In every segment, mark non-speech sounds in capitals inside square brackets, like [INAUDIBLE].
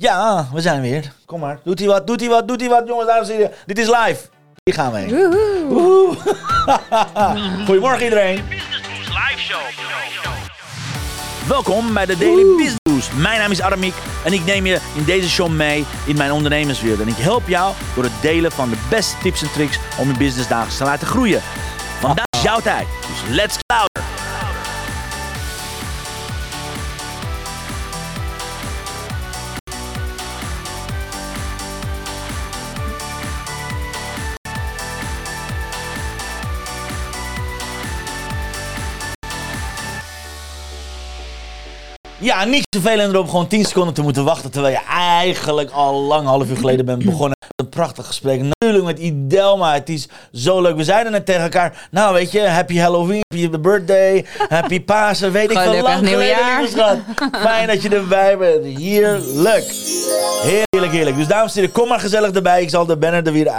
Ja, we zijn weer. Kom maar. Doet hij wat, doet hij wat, doet hij wat, jongens, dames en heren. Dit is live. Hier gaan we heen. Woehoe. Woehoe. [LAUGHS] Goedemorgen iedereen. Business Boost Live Show. Welkom bij de Daily Business Boost. Mijn naam is Aramiek en ik neem je in deze show mee in mijn ondernemerswereld. En ik help jou door het delen van de beste tips en tricks om je business dagelijks te laten groeien. Vandaag is jouw tijd, dus let's cloud. Ja, niks vervelender om gewoon 10 seconden te moeten wachten. Terwijl je eigenlijk al lang, half uur geleden bent begonnen. Een prachtig gesprek. Natuurlijk met Idelma. Het is zo leuk. We zeiden net tegen elkaar. Nou, weet je, happy Halloween, happy birthday, happy Pasen. Weet ik veel lang geleden, nieuwjaar. schat. Fijn dat je erbij bent. Heerlijk. Heerlijk, heerlijk. Dus dames en heren, kom maar gezellig erbij. Ik zal de banner er weer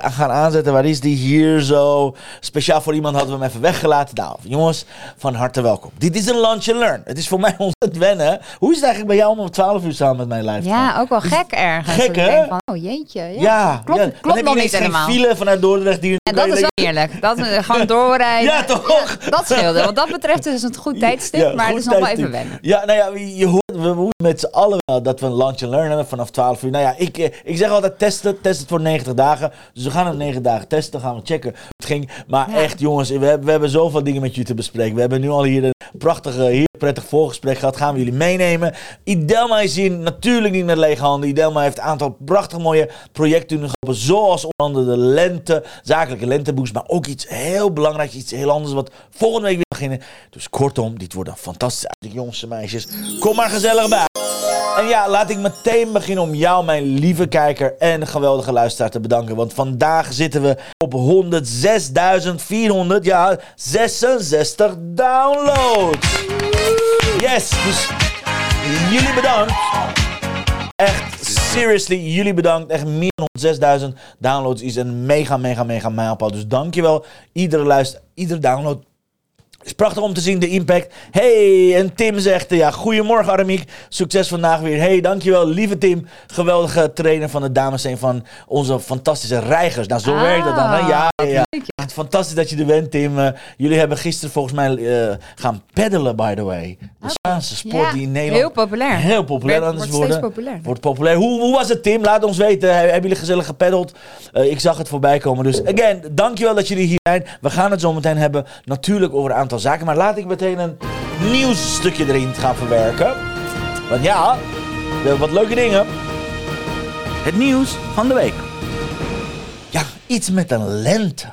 gaan aanzetten. Waar is die? Hier zo. Speciaal voor iemand hadden we hem even weggelaten. Nou, jongens, van harte welkom. Dit is een lunch and learn. Het is voor mij [LAUGHS] ontzettend wennen. Hoe is het eigenlijk bij jou om om 12 uur samen met mij live te gaan? Ja, ook wel gek ergens. Gek, hè? Van, oh jeetje. Ja. Ja, Klopt, ja. Klopt heb nog niet helemaal. file vanuit Dordrecht. Die En dat is wel eerlijk. Dat, gewoon doorrijden. [LAUGHS] Ja, toch? dat scheelde. Wat dat betreft is het een goed tijdstip, Ja, maar het is nog wel even wennen. Ja, nou ja, je hoort, we moeten met z'n allen wel dat we een lunch and learn hebben vanaf 12 uur. Nou ja, ik, eh, ik zeg altijd testen, test het voor 90 dagen. Dus we gaan het 9 dagen testen, gaan we checken hoe het ging. Maar Ja. echt jongens, we hebben, we hebben zoveel dingen met jullie te bespreken. We hebben nu al hier een prachtige, heel prettig voorgesprek gehad. Gaan we jullie meenemen. Idelma is hier natuurlijk niet met lege handen. Idelma heeft een aantal prachtig mooie projecten Zoals onder de lente, zakelijke lenteboost. Maar ook iets heel belangrijks, iets heel anders wat volgende week weer beginnen. Dus kortom, dit wordt een fantastisch uitje, jongens en meisjes. Kom maar gezellig bij. En ja, laat ik meteen beginnen om jou, mijn lieve kijker en geweldige luisteraar te bedanken. Want vandaag zitten we op 106.400, ja, 66 downloads. Yes, dus jullie bedankt. Echt, seriously, jullie bedankt. Echt meer dan 6000 downloads is een mega, mega, mega mijlpaal. Dus dankjewel. Iedere luister, iedere download is prachtig om te zien, de impact. Hey, en Tim zegt, ja, goedemorgen Aramiek. Succes vandaag weer. Hey, dankjewel, lieve Tim. Geweldige trainer van de dames en van onze fantastische reigers. Nou, zo Ah, werkt dat dan, hè? Ja, ja, ja. Echt fantastisch dat je er bent, Tim. Eh, jullie hebben gisteren volgens mij eh, gaan peddelen, by the way. De Spaanse sport Ja, die in Nederland Heel populair. heel populair aan het wordt worden. populairder. Wordt populair. Hoe, hoe was het, Tim? Laat ons weten. He- Hebben jullie gezellig gepeddeld? Eh, ik zag het voorbij komen. Dus again, dankjewel dat jullie hier zijn. We gaan het zo meteen hebben natuurlijk over een aantal zaken. Maar laat ik meteen een nieuwsstukje erin gaan verwerken. Want ja, we hebben wat leuke dingen. Het nieuws van de week. Ja, iets met een lente.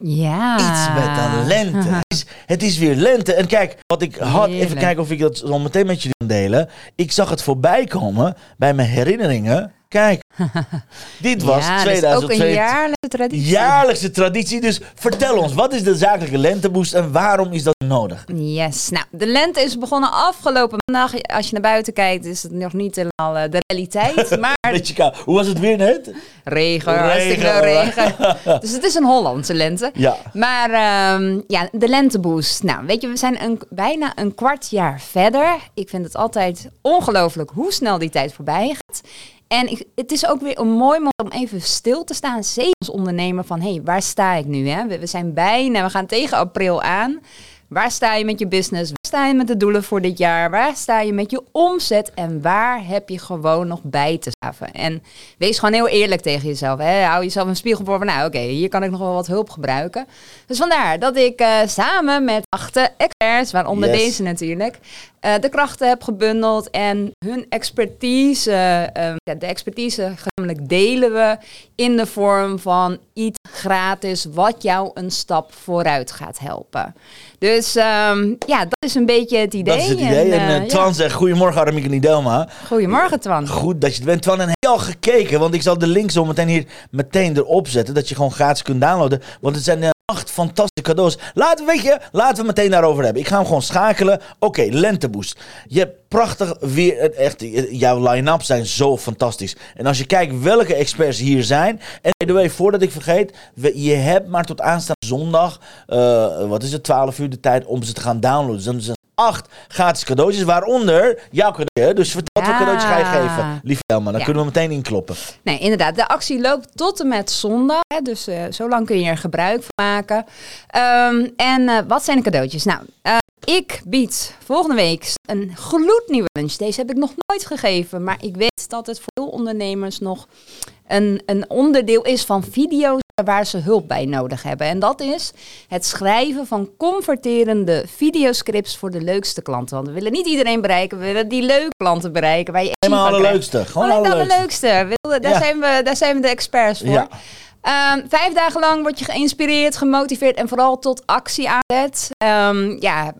Ja. Iets met een lente. [LAUGHS] Het is, het is weer lente. En kijk, wat ik had, even kijken of ik dat zo meteen met jullie kan delen. Ik zag het voorbij komen bij mijn herinneringen. Kijk, [LAUGHS] dit was ja, is ook een 2022. jaarlijkse traditie. Jaarlijkse traditie. Dus vertel ons, wat is de zakelijke lenteboost en waarom is dat nodig? Yes. Nou, de lente is begonnen afgelopen maandag. Als je naar buiten kijkt, is het nog niet helemaal eh, de realiteit. [LAUGHS] Maar Beetje koud. Hoe was het weer net? regen, Regen. regen. [LAUGHS] Dus het is een Hollandse lente. Ja. Maar ehm, ja, de lenteboost. Nou, weet je, we zijn een, bijna een kwart jaar verder. Ik vind het altijd ongelooflijk hoe snel die tijd voorbij gaat. En het is ook weer een mooi moment om even stil te staan. Zeker als ondernemer van, hé, hey, waar sta ik nu? Hè? We, we zijn bijna, we gaan tegen april aan. Waar sta je met je business? Waar sta je met de doelen voor dit jaar? Waar sta je met je omzet? En waar heb je gewoon nog bij te schaven? En wees gewoon heel eerlijk tegen jezelf. Hè? Hou jezelf een spiegel voor van, nou oké, hier kan ik nog wel wat hulp gebruiken. Dus vandaar dat ik eh, samen met acht experts, waaronder Yes. deze natuurlijk, eh, de krachten heb gebundeld en hun expertise, ja, de expertise gezamenlijk delen we in de vorm van iets gratis wat jou een stap vooruit gaat helpen. Dus ehm, ja, dat is een beetje het idee. Dat is het idee. En, eh, eh, ja. Twan zegt, goedemorgen Aramiek en Idelma. Goedemorgen Twan. Goed dat je er bent, Twan. En heb je al gekeken? Want ik zal de link zo meteen hier meteen erop zetten. Dat je gewoon gratis kunt downloaden. Want het zijn eh, acht fantastische cadeaus. Laten we, weet je, laten we meteen daarover hebben. Ik ga hem gewoon schakelen. Oké, lenteboost. Je hebt prachtig weer. eh, Echt, eh, jouw line-up zijn zo fantastisch. En als je kijkt welke experts hier zijn. En by voordat ik vergeet. Je hebt maar tot aanstaande zondag. eh, wat is het? 12 uur de tijd om ze te gaan downloaden. Dus dan acht gratis cadeautjes, waaronder jouw cadeautje. Dus vertel wat Ja. voor cadeautjes ga je geven, lieve Elma. Dan Ja. kunnen we meteen inkloppen. Nee, inderdaad. De actie loopt tot en met zondag. Hè, dus eh, zo lang kun je er gebruik van maken. Ehm, en eh, wat zijn de cadeautjes? Nou, eh, ik bied volgende week een gloednieuwe lunch. Deze heb ik nog nooit gegeven. Maar ik weet dat het voor veel ondernemers nog een, een onderdeel is van video's waar ze hulp bij nodig hebben. En dat is het schrijven van converterende videoscripts voor de leukste klanten. Want we willen niet iedereen bereiken. We willen die leuke klanten bereiken. Waar je Helemaal allerleukste. krijgt. Gewoon Alleen dan de leukste. Daar, Ja. zijn we, daar zijn we de experts voor. Ja. Ehm, vijf dagen lang word je geïnspireerd, gemotiveerd en vooral tot actie aanzet. Ehm, ja,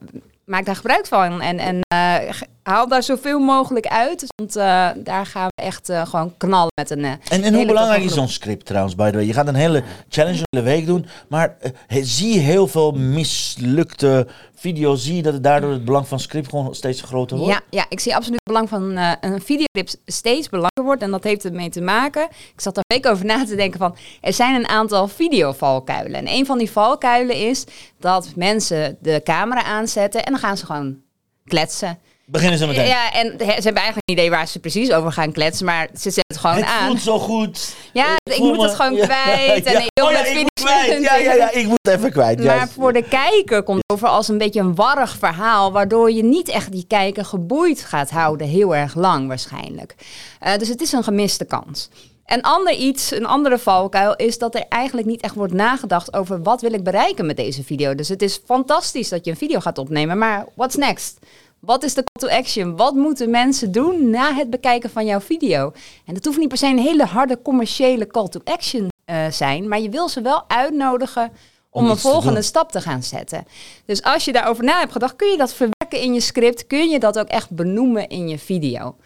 maak daar gebruik van en, en eh, haal daar zoveel mogelijk uit. Want eh, daar gaan we echt eh, gewoon knallen met een. eh, En, en hoe belangrijk is zo'n script trouwens, by the way? Je gaat een hele challenge een hele week doen, maar zie heel veel mislukte video's, zie je dat het daardoor het belang van script gewoon steeds groter wordt? Ja, ja, ik zie absoluut het belang van een videoclip steeds belangrijker wordt. En dat heeft ermee te maken. Ik zat er een week over na te denken van... Er zijn een aantal videovalkuilen. En een van die valkuilen is dat mensen de camera aanzetten... en dan gaan ze gewoon kletsen. Beginnen ze meteen. Ja, en ze hebben eigenlijk een idee waar ze precies over gaan kletsen, maar ze zetten het gewoon het aan. voelt zo goed. Ja, ik moet me- het gewoon Ja, kwijt. En ja. ik wil Oh ja, ik moet kwijt. Ja, ja, ja, ik moet het even kwijt. Maar juist. voor de kijker komt het over als een beetje een warrig verhaal, waardoor je niet echt die kijker geboeid gaat houden, heel erg lang waarschijnlijk. Eh, dus het is een gemiste kans. Een ander iets, een andere valkuil, is dat er eigenlijk niet echt wordt nagedacht over wat wil ik bereiken met deze video. Dus het is fantastisch dat je een video gaat opnemen, maar what's next? Wat is de call to action? Wat moeten mensen doen na het bekijken van jouw video? En dat hoeft niet per se een hele harde commerciële call to action eh zijn, maar je wil ze wel uitnodigen om, Om een te volgende stap te gaan zetten. Dus als je daarover na hebt gedacht, kun je dat verwerken in je script, kun je dat ook echt benoemen in je video.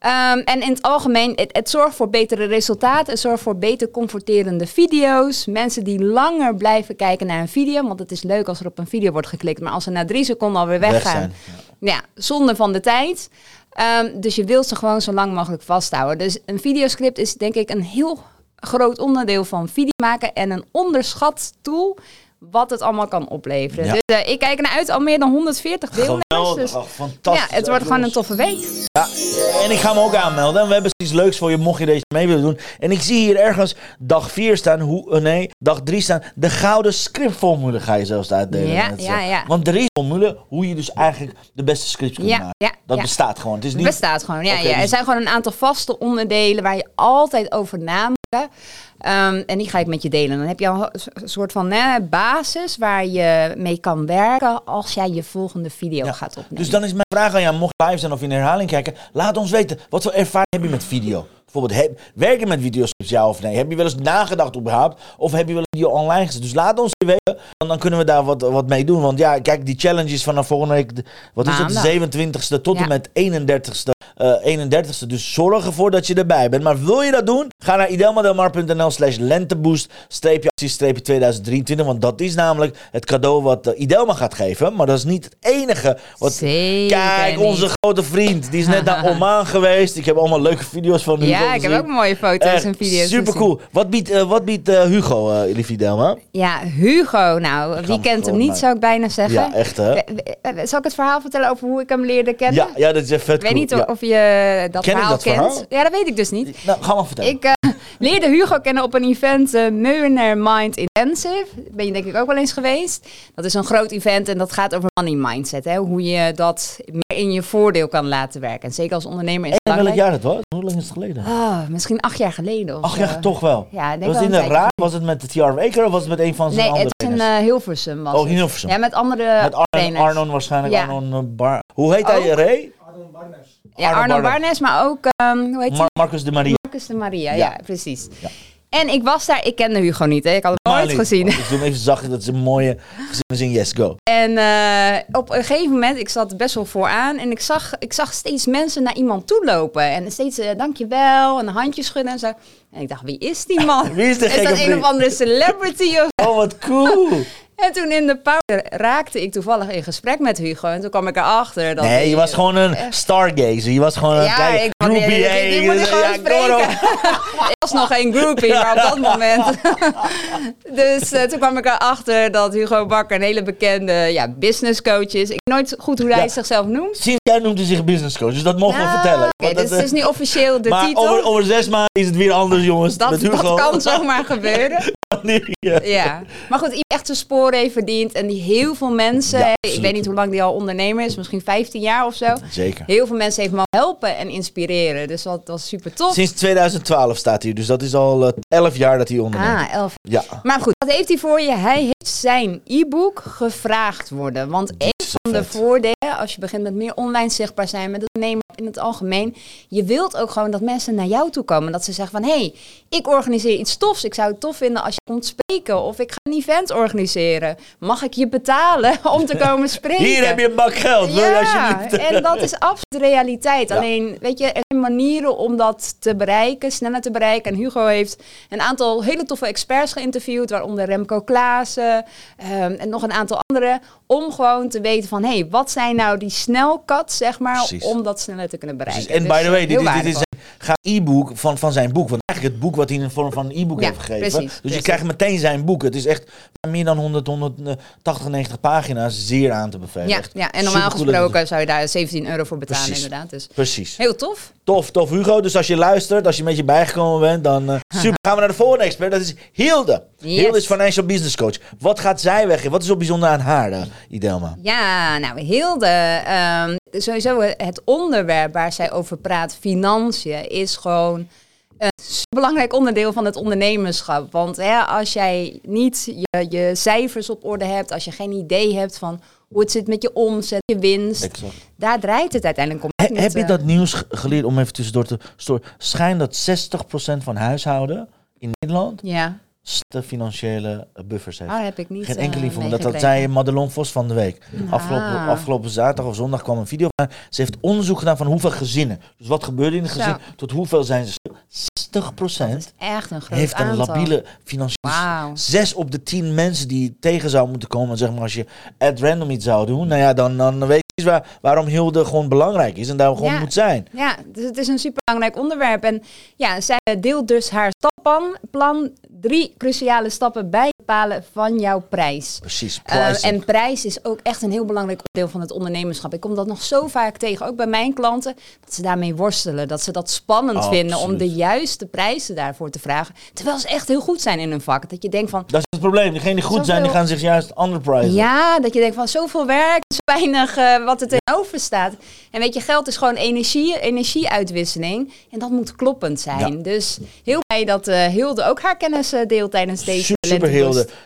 Ehm, en in het algemeen, het, het zorgt voor betere resultaten, het zorgt voor beter comforterende video's. Mensen die langer blijven kijken naar een video, want het is leuk als er op een video wordt geklikt, maar als ze na drie seconden alweer Weg weggaan, zijn. ja, zonde van de tijd. Ehm, dus je wilt ze gewoon zo lang mogelijk vasthouden. Dus een videoscript is denk ik een heel groot onderdeel van video maken en een onderschat tool wat het allemaal kan opleveren. Ja. Dus eh, ik kijk ernaar uit al meer dan 140 deelnemers. Geweldig, Dus fantastisch. ja, het wordt gewoon een toffe week. Ja, en ik ga me ook aanmelden. En we hebben iets leuks voor je, mocht je deze mee willen doen. En ik zie hier ergens dag 4 staan, hoe, eh, nee, dag 3 staan. De gouden scriptformule ga je zelfs uitdelen. Ja, Net zo. ja, ja. Want er is een formule hoe je dus eigenlijk de beste scripts kunt Ja, maken. ja, Dat ja. bestaat gewoon. Het is niet... bestaat gewoon. Ja, ja. Er dus- zijn gewoon een aantal vaste onderdelen waar je altijd over na Ehm, en die ga ik met je delen. Dan heb je al een soort van hè, basis waar je mee kan werken als jij je volgende video Ja, gaat opnemen. Dus dan is mijn vraag aan jou, mocht je live zijn of in herhaling kijken, laat ons weten, wat voor ervaring heb je met video? Bijvoorbeeld, heb, werk je met videoscripts, ja of nee? Heb je wel eens nagedacht überhaupt? Of heb je wel een video online gezet? Dus laat ons weten, want dan kunnen we daar wat, wat mee doen. Want ja, kijk, die challenge is vanaf volgende week, wat is het, de 27ste tot Ja. en met 31ste. Eh 31ste, dus zorg ervoor dat je erbij bent. Maar wil je dat doen? Ga naar idelmadelmar.nl slash lenteboost streepje actie streepje 2023. Want dat is namelijk het cadeau wat eh, Idelma gaat geven. Maar dat is niet het enige wat Zeker Kijk, niet. onze grote vriend. Die is net naar [LAUGHS] Oman geweest. Ik heb allemaal leuke video's van Hugo Ja, ik heb ook mooie foto's Echt en video's Super cool. Wat biedt, eh, wat biedt Hugo, lieve Idelma? Ja, Hugo. Nou, wie kent hem niet, maar- zou ik bijna zeggen. Ja, echt hè? Zal ik het verhaal vertellen over hoe ik hem leerde kennen? Ja, ja, dat is echt vet Ik weet cool. niet of je dat Ken ik verhaal dat kent. verhaal? Ja, dat weet ik dus niet. Nou, ga maar vertellen. Ik eh, leerde Hugo kennen op een event, eh Millionaire Mind Intensive. Ben je denk ik ook wel eens geweest. Dat is een groot event en dat gaat over money mindset. Hè? Hoe je dat meer in je voordeel kan laten werken. En zeker als ondernemer is het en welk jaar het was? Hoe lang is het geleden? Ah, misschien acht jaar geleden. Of Ach ja, zo. toch wel. Ja, denk was wel in een raad? Was het met de TR Waker of was het met een van zijn Nee, andere het is trainers? eh, Hilversum. Was Oh, Hilversum. Ja, met andere met Arnon, waarschijnlijk. Ja. Arnon Bar... Hoe heet hij, Ook. Ray? Ja, Arno Barnes. Maar ook, ehm, hoe heet? Mar- Marcus de Maria. Marcus de Maria, ja, Ja. precies. Ja. En ik was daar, ik kende Hugo niet, hè. ik had hem nooit gezien. Ik doe hem even zacht, dat is een mooie gezin Yes Go. En eh, op een gegeven moment, ik zat best wel vooraan en ik zag, ik zag steeds mensen naar iemand toe lopen. En steeds eh, dankjewel en een handje schudden en zo. En ik dacht, wie is die man? Wie is de Is gekke dat een of andere celebrity of Oh, wat cool. [LAUGHS] En toen in de pauze raakte ik toevallig in gesprek met Hugo. En toen kwam ik erachter dat... Nee, je hij- was gewoon een stargazer. Je was gewoon een Ja, ik, groupie. ik, ik moet gewoon ja, spreken. [LAUGHS] ik was nog geen groupie, maar op dat [LAUGHS] moment. dus eh, toen kwam ik erachter dat Hugo Bakker een hele bekende ja, business coach is. Ik weet nooit goed hoe hij Ja. zichzelf noemt. Sinds jij noemt hij zich business coach, dus dat mogen we Nou, vertellen. oké, dat, dus het is eh, nu officieel de maar titel. over, over zes maanden is het weer anders, jongens. dat, met dat Hugo. kan zomaar gebeuren. [LAUGHS] Je- Ja, maar goed, iemand echt zijn sporen heeft verdiend en die heel veel mensen, Ja, ik weet niet hoe lang die al ondernemer is, misschien 15 jaar of zo, Zeker. heel veel mensen heeft mogen helpen en inspireren. Dus dat was super tof. Sinds 2012 staat hij, dus dat is al eh, 11 jaar dat hij onderneemt. Ah, elf. Ja, Maar goed, wat heeft hij voor je? Hij heeft zijn e-book gevraagd worden. Want een is van de voordelen, als je begint met meer online zichtbaar zijn, met het nemen in het algemeen, je wilt ook gewoon dat mensen naar jou toe komen. Dat ze zeggen van, hé, hey, ik organiseer iets tofs. Ik zou het tof vinden als je komt spreken. Of ik ga een event organiseren. Mag ik je betalen [LAUGHS] om te komen spreken? hier heb je een bak geld. Ja, alsjeblieft? en dat is absoluut realiteit. Ja. Alleen, weet je, er zijn manieren om dat te bereiken, sneller te bereiken. En Hugo heeft een aantal hele toffe experts geïnterviewd, waaronder Remco Klaassen ehm, en nog een aantal anderen, om gewoon te weten van, hé, hey, wat zijn nou die snelcuts, zeg maar, Precies. om dat sneller te kunnen bereiken. En Dus, by the way, dit, is- dit is een ga e-book van, van zijn boek. Want eigenlijk het boek wat hij in de vorm van een e-book Ja, heeft gegeven. precies, dus je krijgt meteen zijn boek. Het is echt meer dan 100, 180, 90 pagina's. Zeer aan te bevelen. Ja, Echt ja, en normaal gesproken zou je daar 17 euro voor betalen, Precies. inderdaad. Dus Precies. heel tof. Tof, tof Hugo. Dus als je luistert, als je een beetje bijgekomen bent, dan eh, [LAUGHS] super. Gaan we naar de volgende expert. Dat is Hilde. Yes. Hilde is financial business coach. Wat gaat zij weg? Wat is zo bijzonder aan haar, uh, Idelma? Ja, nou Hilde, ehm, sowieso het onderwerp waar zij over praat, financiën, is gewoon een belangrijk onderdeel van het ondernemerschap. Want hè, als jij niet je, je cijfers op orde hebt, als je geen idee hebt van hoe het zit met je omzet, je winst, Exact. daar draait het uiteindelijk om. He- heb je eh, dat nieuws ge- geleerd om even tussendoor te storen? Schijnt dat 60% van huishouden in Nederland Ja, financiële buffers heeft. daar heb ik niet Geen eh, enkele info. Dat, dat zei Madelon Vos van de week. Afgelopen, Ah. afgelopen zaterdag of zondag kwam een video van. Ze heeft onderzoek gedaan van hoeveel gezinnen. Dus wat gebeurde in Zo. gezin? Tot hoeveel zijn ze? 60% Dat is echt een groot heeft een aantal. labiele financiële... Wauw. Zes op de tien mensen die tegen zou moeten komen, zeg maar, als je at random iets zou doen, nou ja, dan, dan weet je waar, waarom Hilde gewoon belangrijk is en daar gewoon Ja. moet zijn. Ja, dus het is een superbelangrijk onderwerp. En ja, zij deelt dus haar Plan drie cruciale stappen bij bepalen van jouw prijs. Precies. Eh, en prijs is ook echt een heel belangrijk onderdeel van het ondernemerschap. Ik kom dat nog zo vaak tegen, ook bij mijn klanten, dat ze daarmee worstelen. Dat ze dat spannend vinden om de juiste prijzen daarvoor te vragen. Terwijl ze echt heel goed zijn in hun vak. Dat je denkt van, Dat is het probleem. Diegenen die goed zijn, die gaan zich juist underprisen. ja, dat je denkt van zoveel werk, zo weinig eh, wat er tegenover staat. En weet je, geld is gewoon energie, energieuitwisseling. En dat moet kloppend zijn. Ja. Dus heel blij dat eh Hilde ook haar kennis deelt tijdens deze Super.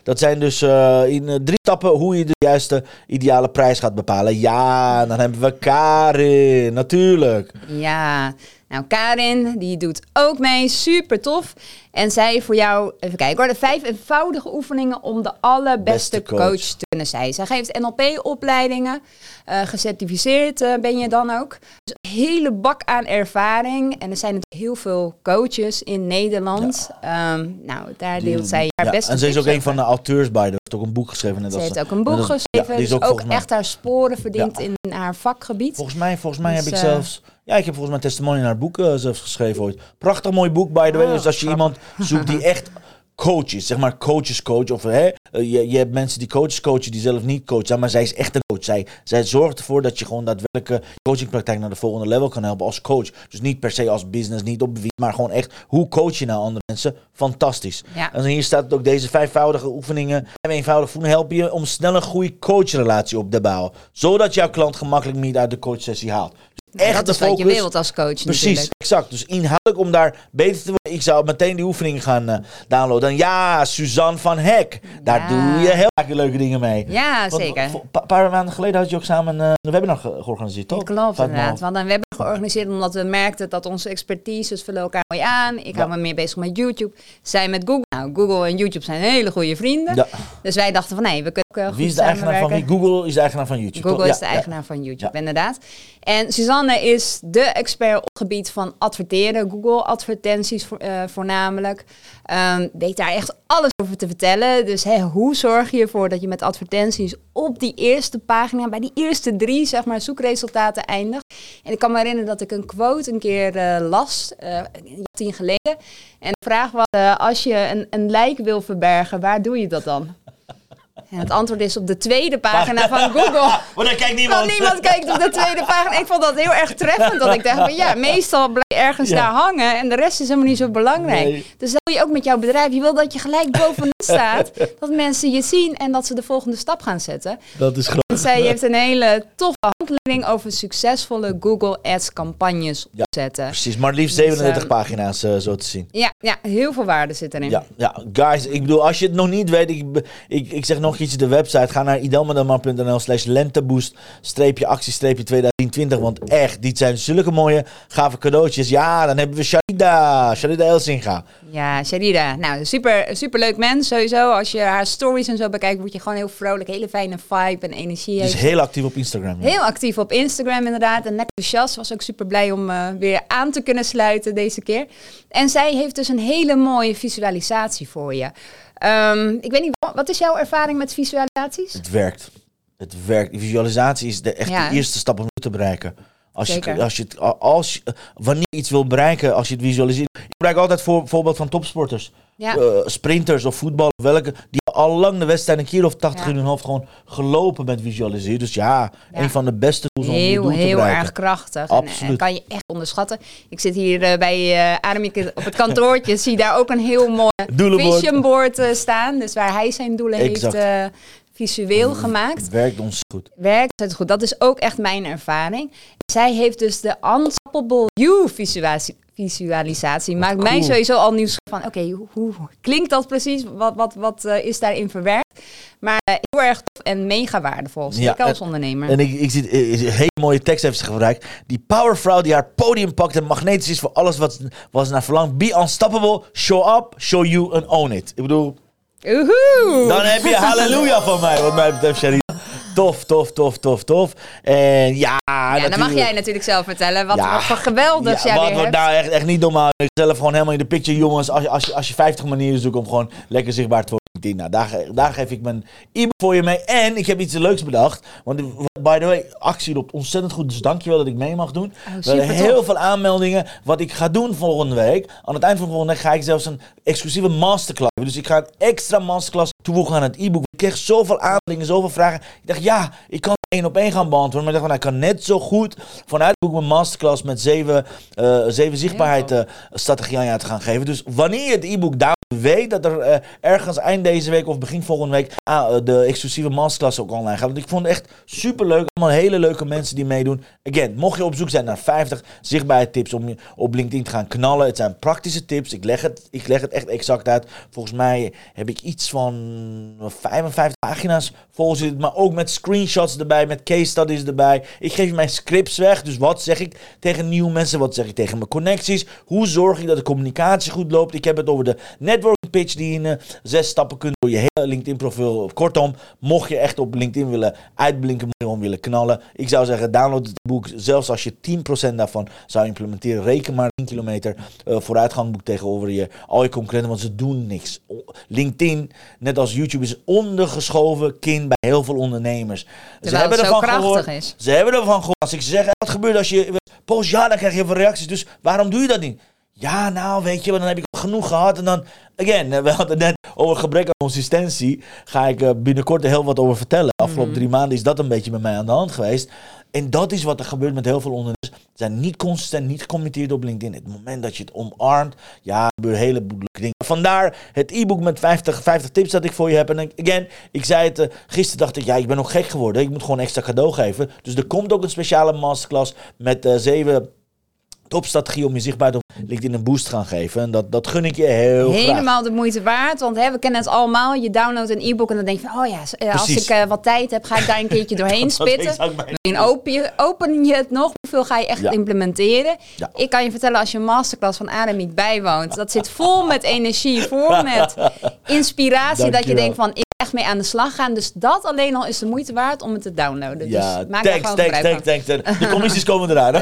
Dat zijn dus eh, in eh, drie stappen hoe je de juiste ideale prijs gaat bepalen. Ja, dan hebben we Karin, natuurlijk. Ja, nou Karin, die doet ook mee. Super tof. En zij voor jou, even kijken hoor, de vijf eenvoudige oefeningen om de allerbeste Beste coach. coach. te kunnen zijn. Zij geeft NLP-opleidingen. eh gecertificeerd eh, ben je dan ook. Dus een hele bak aan ervaring. En er zijn natuurlijk heel veel coaches in Nederland. Ehm, nou, daar deelt zij haar Ja, beste en ze is ook een van de auteurs bij. Ze heeft ook een boek geschreven. Net Ze heeft ze- ook een boek geschreven. Ja, die is dus ook mij- echt haar sporen verdient Ja. in haar vakgebied. Volgens mij, volgens mij Dus, heb ik eh, zelfs... Ja, ik heb volgens mij testimony naar haar boek eh, zelfs geschreven ooit. Prachtig mooi boek, by the way. Oh, dus als je iemand zoekt die echt coach is, zeg maar coaches coach. Of hè, eh, je, je hebt mensen die coaches coachen die zelf niet coach zijn. Maar zij is echt een coach. Zij, zij zorgt ervoor dat je gewoon daadwerkelijk je coachingpraktijk naar de volgende level kan helpen als coach. Dus niet per se als business, niet op wie, maar gewoon echt hoe coach je nou andere mensen. Fantastisch. Ja. En hier staat ook deze vijfvoudige oefeningen. En eenvoudig voelen helpen je om snel een goede coachrelatie op te bouwen. Zodat jouw klant gemakkelijk niet uit de coachsessie haalt. Echt dat de is wat je focus. wilt als coach Precies, natuurlijk. exact. Dus inhoudelijk om daar beter te worden. Ik zou meteen die oefeningen gaan eh, downloaden. Ja, Suzanne van Hek. Daar Ja. doe je heel vaak leuke dingen mee. Ja, Want zeker. Een pa- paar maanden geleden had je ook samen eh, een webinar ge- georganiseerd, toch? Klopt, inderdaad. hadden een webinar georganiseerd omdat we merkten dat onze expertises vullen elkaar mooi aan. Ik hou me meer bezig met YouTube. Zij met Google. Nou, Google en YouTube zijn hele goede vrienden. Ja. Dus wij dachten van nee, we kunnen ook goed Wie is de eigenaar van wie? Google is de eigenaar van YouTube. Google is de eigenaar van YouTube, inderdaad. En Suzanne Is de expert op het gebied van adverteren, Google advertenties eh, voornamelijk. Ehm, weet daar echt alles over te vertellen. Dus hè, hoe zorg je ervoor dat je met advertenties op die eerste pagina, bij die eerste drie zeg maar, zoekresultaten eindigt. En ik kan me herinneren dat ik een quote een keer uh, las, uh, tien geleden. En de vraag was, als je een, een lijk wil verbergen, waar doe je dat dan? En het antwoord is op de tweede pagina van Google. [LAUGHS] Maar dan kijkt niemand. Want niemand kijkt op de tweede pagina. Ik vond dat heel erg treffend. Dat ik dacht, van, ja, meestal ergens Ja. daar hangen. En de rest is helemaal niet zo belangrijk. Nee. Dus dat wil je ook met jouw bedrijf. Je wil dat je gelijk bovenaan [LAUGHS] staat. Dat mensen je zien en dat ze de volgende stap gaan zetten. Dat is. En zij heeft een hele toffe handleiding over succesvolle Google Ads campagnes Ja. opzetten. Precies, maar liefst Dus, 37 ehm, pagina's eh, zo te zien. Ja, ja, heel veel waarde zit erin. Ja, ja, guys, ik bedoel, als je het nog niet weet, ik, ik, ik zeg nog iets, de website, ga naar idelmadamar.nl slash lenteboost, streepje actie, streepje 2020, want echt, dit zijn zulke mooie, gave cadeautjes. Ja, dan hebben we Sharida, Sharida Elsinga. Ja, Sharida. Nou, super, super leuk mens sowieso. Als je haar stories en zo bekijkt, word je gewoon heel vrolijk. Hele fijne vibe en energie. Heeft. heel actief op Instagram. ja. Heel actief op Instagram inderdaad. En lekker enthousiast. Was ook super blij om eh, weer aan te kunnen sluiten deze keer. En zij heeft dus een hele mooie visualisatie voor je. Ehm, ik weet niet, wat is jouw ervaring met visualisaties? Het werkt. Het werkt. Visualisatie is de, echt Ja, de eerste stap om het te bereiken. Als je, als je het, als je, wanneer je iets wil bereiken, als je het visualiseert. Ik gebruik altijd voor, voorbeeld van topsporters. Ja, eh, sprinters of voetbal, welke, die al lang de wedstrijd een keer of 80 Ja. in hun hoofd gewoon gelopen met visualiseren. Dus ja, Ja. een van de beste tools om heel, te heel erg krachtig. En, Absoluut. En, kan je echt onderschatten. Ik zit hier eh, bij eh Ademieke op het kantoortje. [LAUGHS] zie daar ook een heel mooi vision board eh, staan. Dus waar hij zijn doelen Exact. heeft eh, visueel gemaakt. Het werkt ons goed. werkt het goed. Dat is ook echt mijn ervaring. Zij heeft dus de Unstoppable You visualisatie. Visualisatie maakt mij sowieso al nieuws van, oké, hoe, hoe klinkt dat precies? Wat, wat, wat eh, is daarin verwerkt? Maar eh, heel erg tof en mega waardevol. Ja, Zeker als ondernemer. En ik, ik zie eh, een hele mooie tekst heeft ze gebruikt. Die powervrouw die haar podium pakt en magnetisch is voor alles wat, wat ze naar verlangt. Be unstoppable, show up, show you and own it. Ik bedoel, Oehoe! dan heb je [LAUGHS] halleluja van mij, wat mij betreft, Sherry. Tof, tof, tof, tof, tof. En ja, ja, dan mag jij natuurlijk zelf vertellen wat, Ja. wat voor geweldigs Ja, jij wat, weer wat hebt. nou echt, echt niet normaal. Zelf gewoon helemaal in de picture, jongens. Als je, als je, als je 50 manieren zoekt om gewoon lekker zichtbaar te worden. Nou, daar, ge- daar geef ik mijn e-book voor je mee. En ik heb iets leuks bedacht. Want by the way, actie loopt ontzettend goed. Dus dankjewel dat ik mee mag doen. Oh, we hebben heel veel aanmeldingen. Wat ik ga doen volgende week. Aan het eind van volgende week ga ik zelfs een exclusieve masterclass. hebben. Dus ik ga een extra masterclass toevoegen aan het e-book. Ik kreeg zoveel aanmeldingen, zoveel vragen. Ik dacht, ja, ik kan één op één gaan beantwoorden. Maar ik dacht, van, nou, ik kan net zo goed vanuit het boek mijn masterclass met zeven, eh zeven zichtbaarheid strategieën aan je te gaan geven. Dus wanneer je het e-book downloadt, weet dat er eh, ergens eind deze week of begin volgende week ah, eh, de exclusieve masterclass ook online gaat. Want ik vond het echt super leuk. Allemaal hele leuke mensen die meedoen. Again, mocht je op zoek zijn naar 50 zichtbare tips om op LinkedIn te gaan knallen. Het zijn praktische tips. Ik leg het, ik leg het echt exact uit. Volgens mij heb ik iets van 55 pagina's vol zitten. Maar ook met screenshots erbij, met case studies erbij. Ik geef mijn scripts weg. Dus wat zeg ik tegen nieuwe mensen? Wat zeg ik tegen mijn connecties? Hoe zorg ik dat de communicatie goed loopt? Ik heb het over de networking pitch die in eh, zes stappen kunt door je hele LinkedIn profiel. Kortom, mocht je echt op LinkedIn willen uitblinken, gewoon willen knallen. Ik zou zeggen, download het boek. Zelfs als je 10% daarvan zou implementeren, reken maar 10 kilometer eh, vooruitgang boek tegenover je, al je concurrenten, want ze doen niks. LinkedIn, net als YouTube, is ondergeschoven kind bij heel veel ondernemers. Ze hebben ervan krachtig gehoord. is. Ze hebben ervan gehoord. Als ik zeg, wat gebeurt als je post ja, dan krijg je veel reacties. Dus waarom doe je dat niet? Ja, nou, weet je, want dan heb ik genoeg gehad. En dan, again, eh, we hadden het net over gebrek aan consistentie. Ga ik eh, binnenkort er heel wat over vertellen. Afgelopen Mhm. drie maanden is dat een beetje met mij aan de hand geweest. En dat is wat er gebeurt met heel veel ondernemers. Zijn niet consistent, niet gecommitteerd op LinkedIn. Het moment dat je het omarmt, ja, gebeuren hele leuke dingen. Vandaar het e-book met 50, 50 tips dat ik voor je heb. En again, ik zei het, eh, gisteren dacht ik, ja, ik ben nog gek geworden. Ik moet gewoon extra cadeau geven. Dus er komt ook een speciale masterclass met eh, zeven topstrategie om je zichtbaarheid op LinkedIn een boost te gaan geven. En dat, dat gun ik je heel graag. Helemaal de moeite waard. Want hè, we kennen het allemaal. Je downloadt een e-book en dan denk je van... oh ja, eh, als Precies. ik eh, wat tijd heb, ga ik daar een keertje [LAUGHS] doorheen spitten. En open je, open je het nog? Hoeveel ga je echt Ja. implementeren? Ja. Ik kan je vertellen, als je een masterclass van Ademiek bijwoont... dat zit vol met energie, vol [LAUGHS] met inspiratie. dat je Dankjewel. denkt van, echt mee aan de slag gaan. Dus dat alleen al is de moeite waard om het te downloaden. Ja, dus maak thanks, gewoon thanks, thanks, thanks. De commissies komen eraan. [LAUGHS]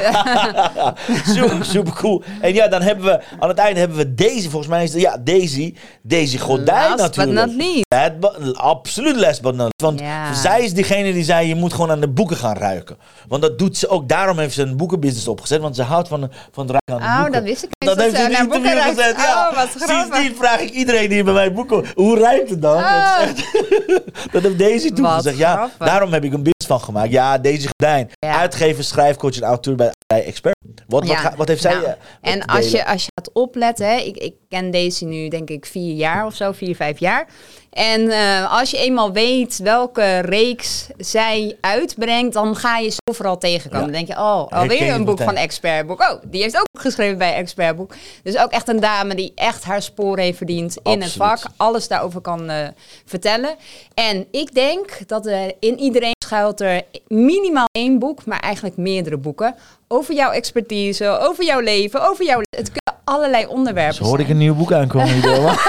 super, super cool. En ja, dan hebben we aan het einde hebben we Daisy. Volgens mij is het, ja, Daisy. Daisy Gordijn Last but natuurlijk. not least. But- absoluut last but not least. Want Ja. zij is diegene die zei, je moet gewoon aan de boeken gaan ruiken. Want dat doet ze ook. Daarom heeft ze een boekenbusiness opgezet. Want ze houdt van, van het ruiken aan de Oh, boeken. dat wist ik niet. Dat heeft ze in een interview ruikt. gezet. Ja. Oh, wat grappig. Sindsdien vraag ik iedereen die bij mij boeken, hoe ruikt het dan? Oh. [LAUGHS] dat heeft Daisy Wat toegezegd. Ja, grappig. daarom heb ik een business van gemaakt. Ja, Daisy Gordijn. Ja. Uitgever, schrijfcoach en auteur bij Expert. Wat, wat, Ja. wat heeft zij Nou, eh, En als delen? je, als je gaat opletten, hè, ik, ik ken deze nu denk ik vier jaar of zo, vier, vijf jaar. En eh, als je eenmaal weet welke reeks zij uitbrengt, dan ga je ze overal tegenkomen. Ja. Dan denk je, oh, alweer een boek meteen. van Expertboek. Oh, die heeft ook geschreven bij Expertboek. Dus ook echt een dame die echt haar spoor heeft verdiend in het vak. Alles daarover kan eh, vertellen. En ik denk dat er in iedereen schuilt er minimaal één boek, maar eigenlijk meerdere boeken. Over jouw expertise, over jouw leven, over jouw... Het allerlei onderwerpen Zo hoorde ik een nieuw boek aankomen. [LAUGHS]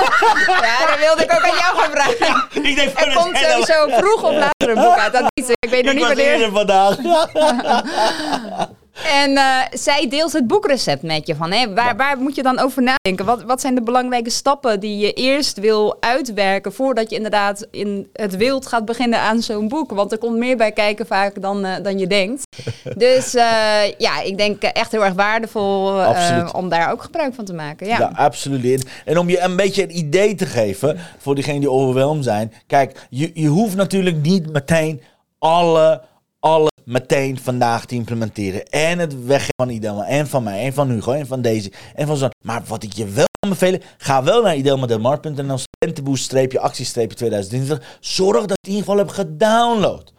Ja, dat wilde ik ook aan jou gaan vragen. [LAUGHS] ik denk van Er komt sowieso vroeg of later een boek uit. Dat niet. Ik weet nog Ik niet was wanneer. eerder vandaag. [LAUGHS] En eh, zij deelt het boekrecept met je. Van, hè, waar, waar moet je dan over nadenken? Wat, wat zijn de belangrijke stappen die je eerst wil uitwerken... voordat je inderdaad in het wild gaat beginnen aan zo'n boek? Want er komt meer bij kijken vaak dan, eh, dan je denkt. [LAUGHS] Dus eh, ja, ik denk echt heel erg waardevol om daar ook gebruik van te maken. Ja. Ja, absoluut. En- En om je een beetje een idee te geven voor diegenen die overweldigd zijn. Kijk, je, je hoeft natuurlijk niet meteen alle, alle meteen vandaag te implementeren. En het weggeven van Idelma en van mij en van Hugo en van deze en van zo. Maar wat ik je wel aanbevelen, ga wel naar idelmadelmar.nl studentenboost-actie-2020. 2020. Zorg dat je in ieder geval hebt gedownload.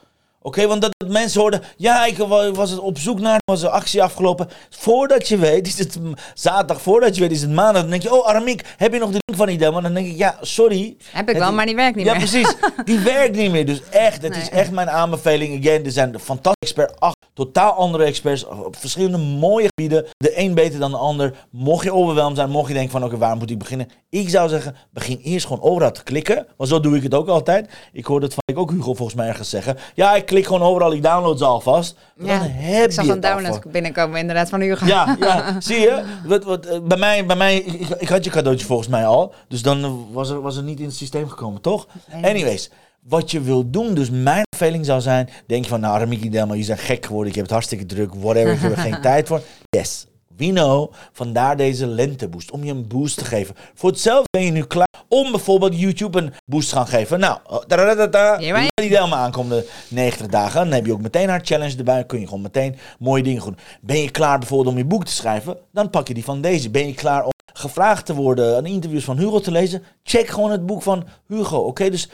Oké, want dat, dat mensen hoorden, ja, ik wa- was het op zoek naar, was een actie afgelopen. Voordat je weet, is het zaterdag, voordat je weet, is het maandag. Dan denk je, oh Aramiek, heb je nog de link van Idelma? Dan denk ik, ja, sorry. Heb ik wel, maar die werkt niet ja, meer. precies. Die [LAUGHS] werkt niet meer. Dus echt, het Nee. is echt mijn aanbeveling. Again, er zijn fantastische experts, acht totaal andere experts op verschillende mooie gebieden. De een beter dan de ander. Mocht je overweldigd zijn, mocht je denken van, oké, waar moet ik beginnen? Ik zou zeggen, begin eerst gewoon overal te klikken. Want zo doe ik het ook altijd. Ik hoorde het van ik ook Hugo volgens mij ergens zeggen. Ja, ik klik gewoon overal, ik download ze alvast. Dan Ja, heb ik zag je een download binnenkomen inderdaad van Hugo. ja, ja, [LAUGHS] zie je? Wat, wat, eh, bij mij, bij mij ik, ik had je cadeautje volgens mij al. Dus dan was er, was er niet in het systeem gekomen, toch? Anyways, wat je wil doen, dus mijn aanbeveling zou zijn... Denk je van, nou Ramiki Delma, je bent gek geworden. Ik heb het hartstikke druk, whatever, ik heb er geen [LAUGHS] tijd voor. Yes, we know. Vandaar deze lenteboost, om je een boost te geven. Voor hetzelfde ben je nu klaar om bijvoorbeeld YouTube een boost te gaan geven. Nou, da Hier wij. die Delma aankomende 90 dagen. Dan heb je ook meteen haar challenge erbij. Kun je gewoon meteen mooie dingen doen. Ben je klaar bijvoorbeeld om je boek te schrijven? Dan pak je die van deze. Ben je klaar om gevraagd te worden, aan interviews van Hugo te lezen? Check gewoon het boek van Hugo. Oké, dus,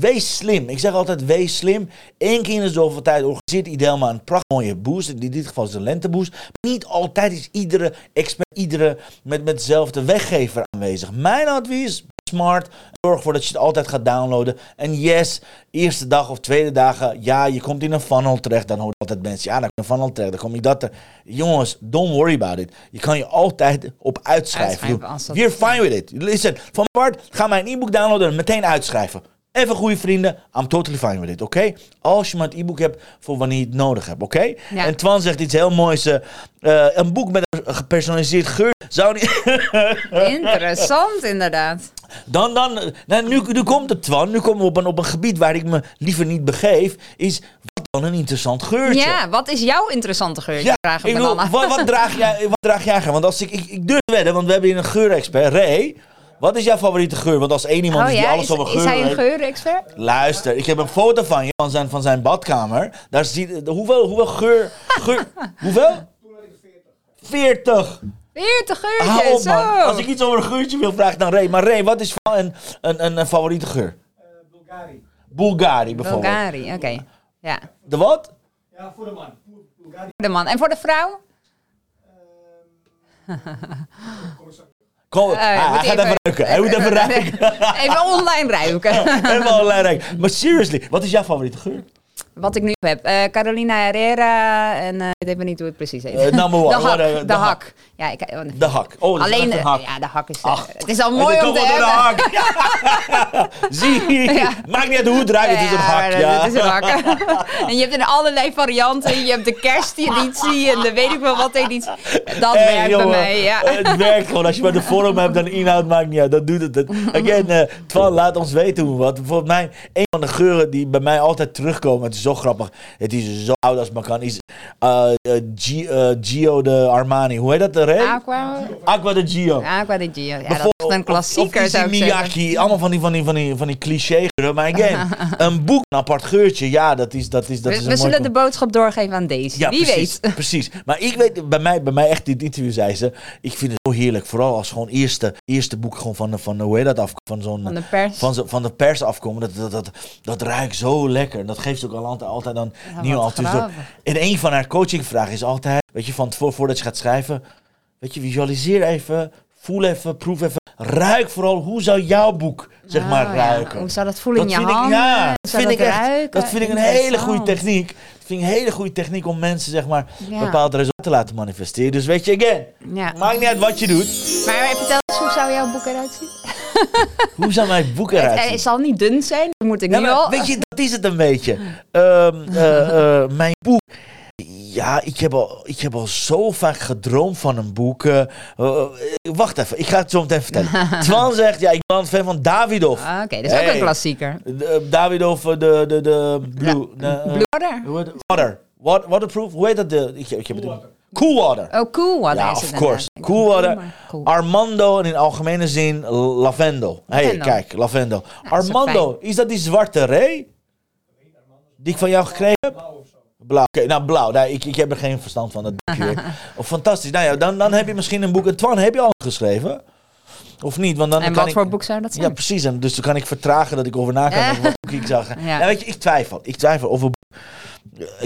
wees slim. Ik zeg altijd wees slim. Eén keer in de zoveel tijd organiseert Idelma een prachtig mooie boost. In dit geval is een lenteboost. Maar niet altijd is iedere expert, iedere met, met dezelfde weggever aanwezig. Mijn advies, smart. Zorg ervoor dat je het altijd gaat downloaden. En yes, eerste dag of tweede dagen, ja, je komt in een funnel terecht. Dan hoor je altijd mensen, ja, dan kom je in een funnel terecht, dan kom je dat er. Jongens, don't worry about it. Je kan je altijd op uitschrijven We're fine with it. Listen, van Bart, ga mijn e-book downloaden en meteen uitschrijven. Even goede vrienden, I'm totally fine with it, oké? Als je maar het e-book hebt voor wanneer je het nodig hebt, oké? Ja. En Twan zegt iets heel moois. eh, eh, een boek met een gepersonaliseerd geur zou niet... [LAUGHS] Interessant inderdaad. Dan, dan, nou, nu, nu komt het, Twan. Nu komen we op een, op een gebied waar ik me liever niet begeef. Is wat dan een interessant geurtje. Ja, wat is jouw interessante geurtje? Ja, Vraag ik bedoel, wat, wat, draag jij, wat draag jij graag? Want als ik, ik, ik durf te wedden, want we hebben hier een geurexpert. Ray, wat is jouw favoriete geur? Want als één iemand Oh is die ja, alles is, over geur is hij een geurexpert? Luister, ik heb een foto van je, van zijn, van zijn badkamer. Daar ziet, hoeveel, hoeveel geur, geur [LAUGHS] hoeveel? 40. 40 Hou geurtjes, op. Als ik iets over een geurtje wil, vraag ik dan Ray. Maar Ray, wat is van een, een, een, een favoriete geur? Bulgari. Bulgari bijvoorbeeld. Bulgari, oké. Ja, De wat? Ja, voor de man. Bulgari. de man. En voor de vrouw? [LAUGHS] Op. Kom, Eh, hij, gaat even- even ruiken. Hij moet even [LAUGHS] ruiken. Even online ruiken. [LAUGHS] Helemaal alleen ruiken. Maar seriously, wat is jouw favoriete geur? Wat ik nu heb. Eh, Carolina Herrera en eh, ik weet maar niet hoe het precies heet. Eh, number one, [LAUGHS] de hak. de de hak. hak. Ja, ik, oh. De hak. Oh, dat is Alleen, eh, hak. ja, de hak is. Ach. het is al mooi om te hebben. hak. [LAUGHS] Zie, Ja. maakt niet uit hoe het het is een hak. Ja. Het is een hak. [LAUGHS] en je hebt in allerlei varianten. Je hebt de kersteditie en de weet ik wel wat editie. Dat Hey, werkt jongen, bij mij, ja. Het werkt gewoon. Als je maar de vorm hebt, dan de inhoud maakt niet uit. Dat doet het. Again, Twan, laat ons weten hoe wat. Volgens mij, een van de geuren die bij mij altijd terugkomen. Is zo grappig. Het is zo oud als maar kan. Is eh, eh, G- eh, Gio de Armani. Hoe heet dat? De? Aqua, Aqua de Gio. Aqua di Gio. Ja, dat is een klassieker zou ik zeggen. Miyake, allemaal van die, van die, van die, van die cliché. Maar again, [LAUGHS] een boek, een apart geurtje. Ja, dat is, dat is, dat is We, een we mooi zullen de boodschap doorgeven aan deze. ja, Wie precies, weet. [LAUGHS] precies. Maar ik weet, bij mij, bij mij echt in het interview zei ze, ik vind het zo heerlijk. Vooral als gewoon eerste, eerste boek gewoon van, de- van de- hoe heet dat af, van zo'n... Van de pers. Van, zo- van de pers afkomen, dat, dat, dat, dat ruikt zo lekker. Dat geeft ook al altijd, altijd dan Ja, wat altitude. grappig. En een van haar coachingvragen is altijd, weet je, van tevoren, voordat je gaat schrijven, weet je, visualiseer even, voel even, proef even, ruik vooral, hoe zou jouw boek, zeg maar, Oh, ja. ruiken? Hoe zou dat voelen in je vind ik- handen? ja, Hoe dat vind ik echt, ruiken? dat vind ik een hele goede techniek. Dat vind ik een hele goede techniek om mensen, zeg maar, Ja. bepaalde resultaten te laten manifesteren. Dus weet je, again, maakt niet uit wat je doet. Maar vertel eens, hoe zou jouw boek eruit zien? [LAUGHS] Hoe zou mijn boek eruit Het, zien? het zal niet dun zijn, dat moet ik Ja, nu maar al. weet je, dat is het een beetje. Ehm, [LAUGHS] eh, eh, mijn boek. Ja, ik heb, al, ik heb al zo vaak gedroomd van een boek. eh, eh, wacht even, ik ga het zo meteen vertellen. [LAUGHS] Twan zegt, ja, ik ben een fan van Davidoff. Ah, Oké, dat is ook een klassieker. De, eh, Davidoff, eh, de, de, de Blue. de, eh, Blue Water? Water. Wat- Waterproof? Hoe heet dat? De, ik, ik heb het Cool Water. Oh, Cool Water Ja, is of het course. Cool Water. Armando en in algemene zin Lavendel. Hé, hey, kijk, ook Armando, is dat die zwarte Ray? Die ik van jou gekregen heb? Blauw. Oké, nou blauw. Nou, ik, ik heb er geen verstand van. Dat. [LAUGHS] Oh, fantastisch. Nou ja, dan, dan heb je misschien een boek. En Twan, heb je al geschreven? Of niet? Want dan En kan wat ik... voor boek zou dat zijn? Ja, precies. En dus dan kan ik vertragen dat ik over na [LAUGHS] kan Ja. denken wat boek ik zou gaan. Ja. Ja. weet je, ik twijfel. Ik twijfel of een boek.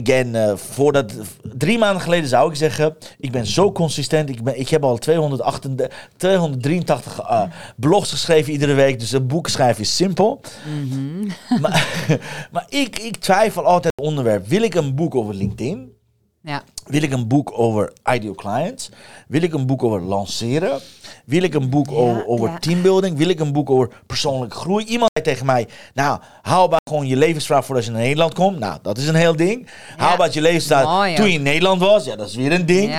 Again, eh, voordat, drie maanden geleden zou ik zeggen, ik ben zo consistent. Ik, ben, ik heb al 238, 283 eh, blogs geschreven iedere week. Dus een boek schrijven is simpel. Mhm. Maar, [LAUGHS] maar ik, ik twijfel altijd het onderwerp. Wil ik een boek over LinkedIn? Ja. Wil ik een boek over ideal clients? Wil ik een boek over lanceren? Wil ik een boek Ja, over, over ja. teambuilding? Wil ik een boek over persoonlijke groei? Iemand zei tegen mij, nou, hou maar gewoon je levensvraag voor als je naar Nederland komt. Nou, dat is een heel ding. Hou maar je levensvraag toen je in Nederland was. Ja, dat is weer een ding.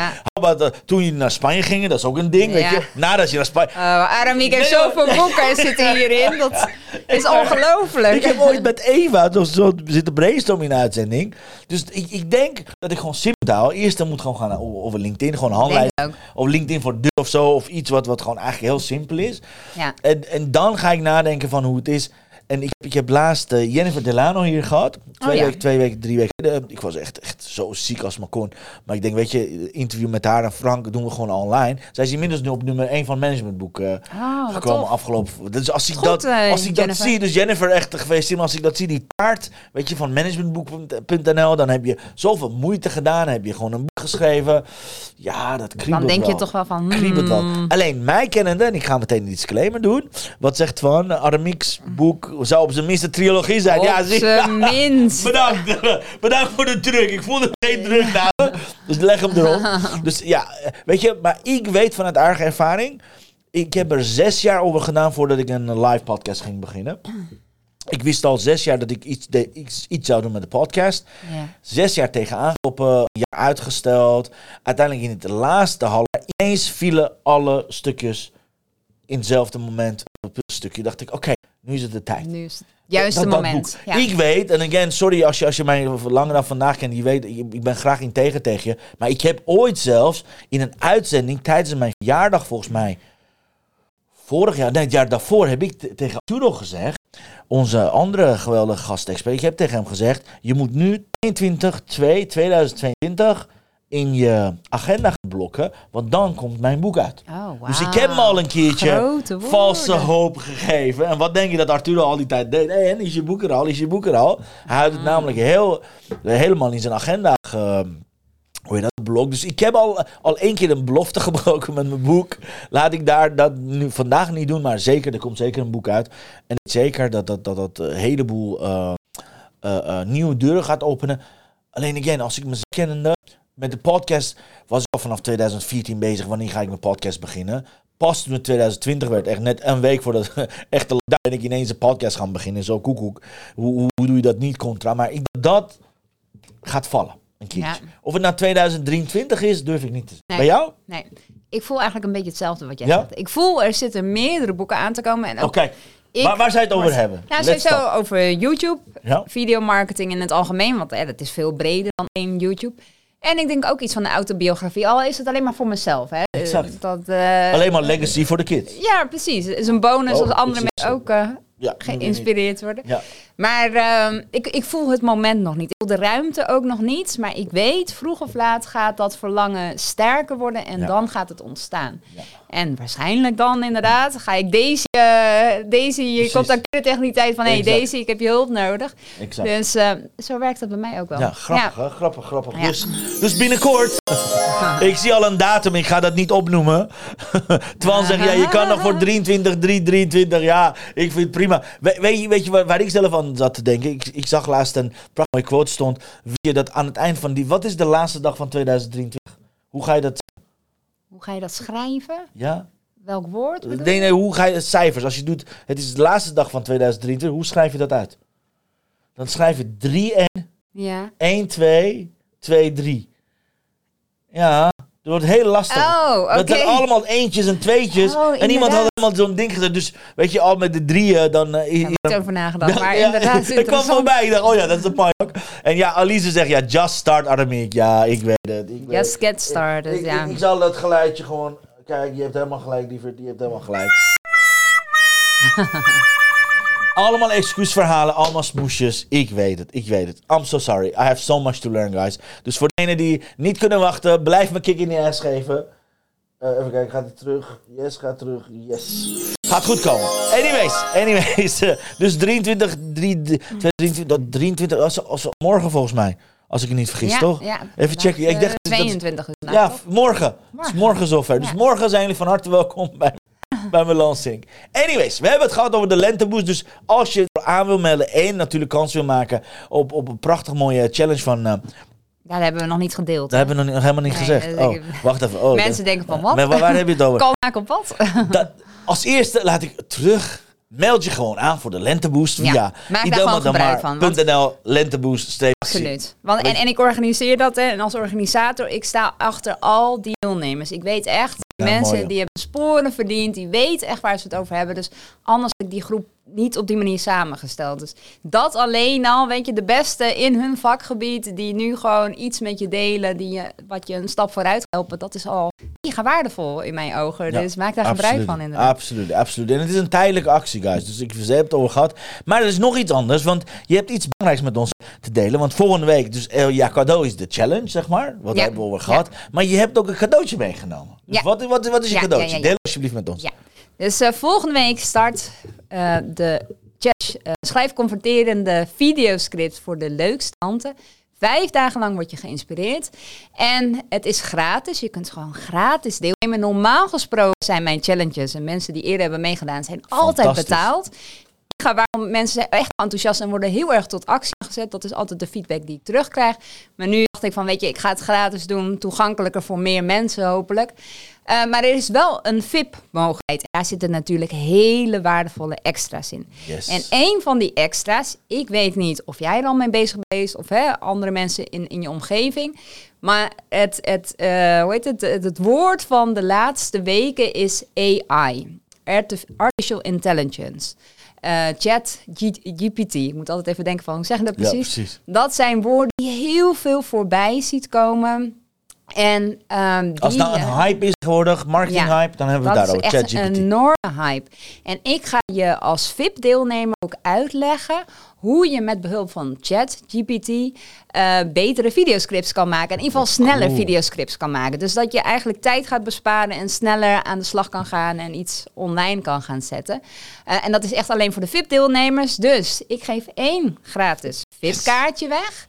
Toen je naar Spanje ging, dat is ook een ding, weet je. Nadat je naar Spanje... Oh, Aramiek heeft Nee, hoor. zoveel boeken zitten hierin. Dat [LAUGHS] [LAUGHS] is ongelooflijk. Ik heb ooit met Eva zo, zo zitten brainstormen in de uitzending. Dus ik, ik denk dat ik gewoon simpel hou. Eerst dan moet gewoon gaan over LinkedIn, gewoon een handleiding. Of LinkedIn voor deur of zo. Of iets wat, wat gewoon eigenlijk heel simpel is. Ja. En, en dan ga ik nadenken van hoe het is. En ik, ik heb laatst eh, Jennifer Delano hier gehad. Twee, Oh ja. weken, twee weken, drie weken. Ik was echt, echt zo ziek als maar kon. Maar ik denk, weet je, interview met haar en Frank doen we gewoon online. Zij is inmiddels nu op nummer 1 van het managementboek Oh, wat gekomen tof. afgelopen. Dus als ik Goed, dat, als ik dat zie, dus Jennifer echt geweest, maar als ik dat zie, die taart, weet je, van managementboek.nl, dan heb je zoveel moeite gedaan, heb je gewoon een boek geschreven. Ja, dat kriebelt Dan denk je toch wel van... Kriebelt wel. hmm, Alleen mij kennende, en ik ga meteen een disclaimer doen. Wat zegt Van? Aramiek's boek zou op zijn minst een trilogie zijn. ja, op zie zijn [LAUGHS] minst. Bedankt. Bedankt voor de druk. Ik voelde geen druk nou. Dus leg hem erop. [LAUGHS] Dus ja, weet je, maar ik weet vanuit eigen ervaring. Ik heb er zes jaar over gedaan voordat ik een live podcast ging beginnen. Ik wist al zes jaar dat ik iets, de, iets, iets zou doen met de podcast. Ja. Zes jaar tegenaan gelopen, een jaar uitgesteld. Uiteindelijk in het laatste half ineens vielen alle stukjes in hetzelfde moment op een stukje. Dacht ik, oké, nu is het de tijd. Nu is het juiste Dat- dat moment. Ja. Ik weet, en again, sorry als je, als je mij langer dan vandaag kent, je weet, ik ben graag in tegen tegen je. Maar ik heb ooit zelfs in een uitzending tijdens mijn verjaardag volgens mij, vorig jaar, nee, het jaar daarvoor, heb ik tegen Arturo gezegd, onze andere geweldige gastexpert, ik heb tegen hem gezegd, je moet nu 22, 2, 2022 in je agenda blokken, want dan komt mijn boek uit. Oh, wow. Dus ik heb hem al een keertje valse hoop gegeven. En wat denk je dat Arturo al die tijd deed? Hé, en is je boek er al? Is je boek er al? Hij had het namelijk heel, helemaal in zijn agenda ge, hoe je dat, blok. Dus ik heb al, al één keer een belofte [LAUGHS] gebroken met mijn boek. Laat ik daar dat nu vandaag niet doen, maar zeker, er komt zeker een boek uit. En zeker dat dat, dat, dat een heleboel... eh, eh, eh, nieuwe deuren gaat openen. Alleen again, als ik mezelf kennende met de podcast was ik al vanaf 2014 bezig. Wanneer ga ik mijn podcast beginnen? Pas toen het 2020 werd, echt net een week voordat [LAUGHS] echt de ben ik ineens een podcast gaan beginnen. Zo koekoek. Hoe, hoe, hoe doe je dat niet contra? Maar ik, dat gaat vallen. Een keertje. Ja. Of het nou 2023 is, durf ik niet te zeggen. Nee. Bij jou? Nee, ik voel eigenlijk een beetje hetzelfde wat jij Ja? zegt. Ik voel er zitten meerdere boeken aan te komen. En ook ik Waar, waar zou je het over hebben? Nou, sowieso over YouTube, Ja? videomarketing in het algemeen, want eh, dat is veel breder dan één YouTube. En ik denk ook iets van de autobiografie, al is het alleen maar voor mezelf. Hè. Exact. Dat, eh, Alleen maar legacy voor de kids. Ja, precies. Het is een bonus Oh, als andere mensen ook eh, Ja, geïnspireerd worden. Ja. Maar ehm, ik, ik voel het moment nog niet. Ik voel de ruimte ook nog niet. Maar ik weet, vroeg of laat gaat dat verlangen sterker worden. En Ja. dan gaat het ontstaan. En waarschijnlijk dan inderdaad ga ik Daisy... eh Daisy, je Precies. contacteert tegen die tijd van... Hé hey. Daisy, ik heb je hulp nodig. Exact. Dus eh, zo werkt dat bij mij ook wel. Ja, grappig, hè? Grappig, grappig. Ja. Dus, dus binnenkort, [LAUGHS] ik zie al een datum, ik ga dat niet opnoemen. [LAUGHS] Twan zegt, ja, je kan nog voor 23, 3, 23. Ja, ik vind het prima. We- weet, je, weet je waar, waar ik zelf aan zat te denken? Ik, ik zag laatst een prachtige quote stond. Weet je dat aan het eind van die... Wat is de laatste dag van 2023? Hoe ga je dat... Hoe ga je dat schrijven? Ja? Welk woord bedoel Nee, nee, hoe ga je cijfers? Als je doet, het is de laatste dag van 2023. Hoe schrijf je dat uit? Dan schrijf je 3, 1, Ja. 1, 2, 2, 3. Ja, dat wordt heel lastig. Oh. Dat zijn allemaal eentjes en tweetjes. Oh, en iemand had helemaal zo'n ding gezet. Dus weet je, al met de drieën, dan... eh, Ik heb er niet over nagedacht, maar [LAUGHS] inderdaad [LAUGHS] ik kwam voorbij. Ik dacht, oh ja, dat is een pijp. En ja, Alice zegt, ja, just start Aramik. Ja, ik weet het. Ik weet Just get started, ik, ja. ik, ik zal dat geluidje gewoon... Kijk, je hebt helemaal gelijk, lieverd. Je hebt helemaal gelijk. [LAUGHS] allemaal excuusverhalen, allemaal smoesjes. Ik weet het, ik weet het. I'm so sorry. I have so much to learn, guys. Dus voor degenen die niet kunnen wachten, blijf me kick in de ass geven. Eh, even kijken, gaat het terug? Yes, gaat terug. Yes. Gaat goed komen. Anyways, anyways. eh, [LAUGHS] dus 23, 3, 23, dat 23, als, als, morgen volgens mij. Als ik het niet vergis, ja, toch? Ja, Even checken. Ja, ik eh, dacht dat- 22 is het Ja, nou, v- morgen. Het is Morgen. morgen zover. Dus Ja. morgen zijn jullie van harte welkom bij, bij mijn lancering. Anyways, we hebben het gehad over de lenteboost. Dus als je aan wil melden en natuurlijk kans wil maken op, op een prachtig mooie challenge van... eh, Ja, dat hebben we nog niet gedeeld. dat hebben we nog, niet- nog helemaal niet Nee, gezegd. Oh, ik- wacht even. Oh, Mensen denken van wat? Maar waar, waar heb je het over? [LAUGHS] Kan maken op wat? Dat, als eerste laat ik terug. Meld je gewoon aan voor de lenteboost Ja, via maak daar gewoon gebruik van, want- .nl lenteboost Absoluut. Want, en, en ik organiseer dat. Hè, en als organisator, ik sta achter al die deelnemers. Ik weet echt, Ja, mensen mooi, ja. die hebben sporen verdiend. Die weten echt waar ze het over hebben. Dus anders ik die groep niet op die manier samengesteld. Dus dat alleen al, weet je, de beste in hun vakgebied. Die nu gewoon iets met je delen. Die je, wat je een stap vooruit helpen. Dat is al mega waardevol in mijn ogen. Ja, dus maak daar gebruik van inderdaad. Absoluut, absoluut. En het is een tijdelijke actie, guys. Dus ik hebben het over gehad. Maar er is nog iets anders, want je hebt iets belangrijks met ons te delen. Want volgende week, dus eh, ja, cadeau is de challenge, zeg maar. Wat Ja, hebben we over gehad. Maar je hebt ook een cadeautje meegenomen. Dus Ja. wat, wat, wat is je cadeautje? Deel alsjeblieft met ons. Dus eh, volgende week start eh, de Chat eh, schrijfconverterende videoscript voor de leukste klanten. Vijf dagen lang word je geïnspireerd. En het is gratis. Je kunt gewoon gratis deelnemen. Normaal gesproken zijn mijn challenges en mensen die eerder hebben meegedaan, zijn altijd betaald. Ik ga waarom mensen zijn echt enthousiast en worden heel erg tot actie gezet. Dat is altijd de feedback die ik terugkrijg. Maar nu dacht ik van, weet je, ik ga het gratis doen. Toegankelijker voor meer mensen hopelijk. Eh, maar er is wel een VIP-mogelijkheid. Daar zitten natuurlijk hele waardevolle extra's in. Yes. En een van die extra's, ik weet niet of jij er al mee bezig bent of hè, andere mensen in, in je omgeving. Maar het, het, eh, hoe heet het, het, het woord van de laatste weken is AI. Artif- Artificial Intelligence. Eh, chat G- GPT. Ik moet altijd even denken van, hoe zeg je dat ja, precies? precies. Dat zijn woorden die je heel veel voorbij ziet komen. En ehm, die, Als nou een eh, hype is geworden, marketing ja, hype, dan hebben we dat het is daarover. echt een ChatGPT. enorme hype. En ik ga je als VIP-deelnemer ook uitleggen hoe je met behulp van ChatGPT eh betere videoscripts kan maken. In ieder geval sneller cool. videoscripts kan maken. Dus dat je eigenlijk tijd gaat besparen en sneller aan de slag kan gaan en iets online kan gaan zetten. Eh, en dat is echt alleen voor de VIP-deelnemers. Dus ik geef één gratis VIP-kaartje weg.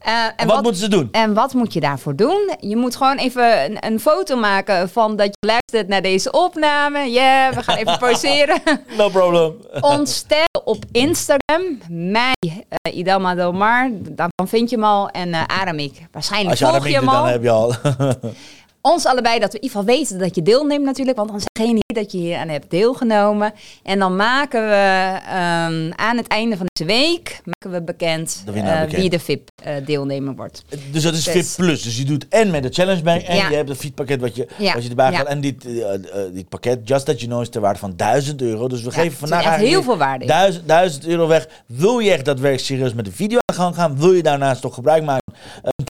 Eh, en wat, moeten ze doen? En wat moet je daarvoor doen? Je moet gewoon even een, een foto maken van dat je luistert naar deze opname. Ja, we gaan even [LAUGHS] pauzeren. No problem. Ons taggen op Instagram. Mij, eh Idelma Domar. Dan, dan vind je hem al. En eh Aramik. Waarschijnlijk Als je volg Aramik je doet, hem dan heb je al. [LAUGHS] Ons allebei dat we in ieder geval weten dat je deelneemt natuurlijk. Want dan zeg je niet dat je hier aan hebt deelgenomen. En dan maken we ehm, aan het einde van deze week maken we bekend, De eh, bekend. wie de VIP-deelnemer wordt. Dus dat is Dus- VIP Plus. Dus je doet en met de challenge mee en Ja. je hebt het fietspakket wat je, Ja. wat je erbij Ja. gaat. En dit, eh, eh, dit pakket, Just That You Know, is ter waarde van 1000 euro. Dus we geven vandaag echt eigenlijk heel veel waarde in. 1000, 1000 euro weg. Wil je echt daadwerkelijk serieus met de video aan de gang gaan? Wil je daarnaast toch gebruik maken?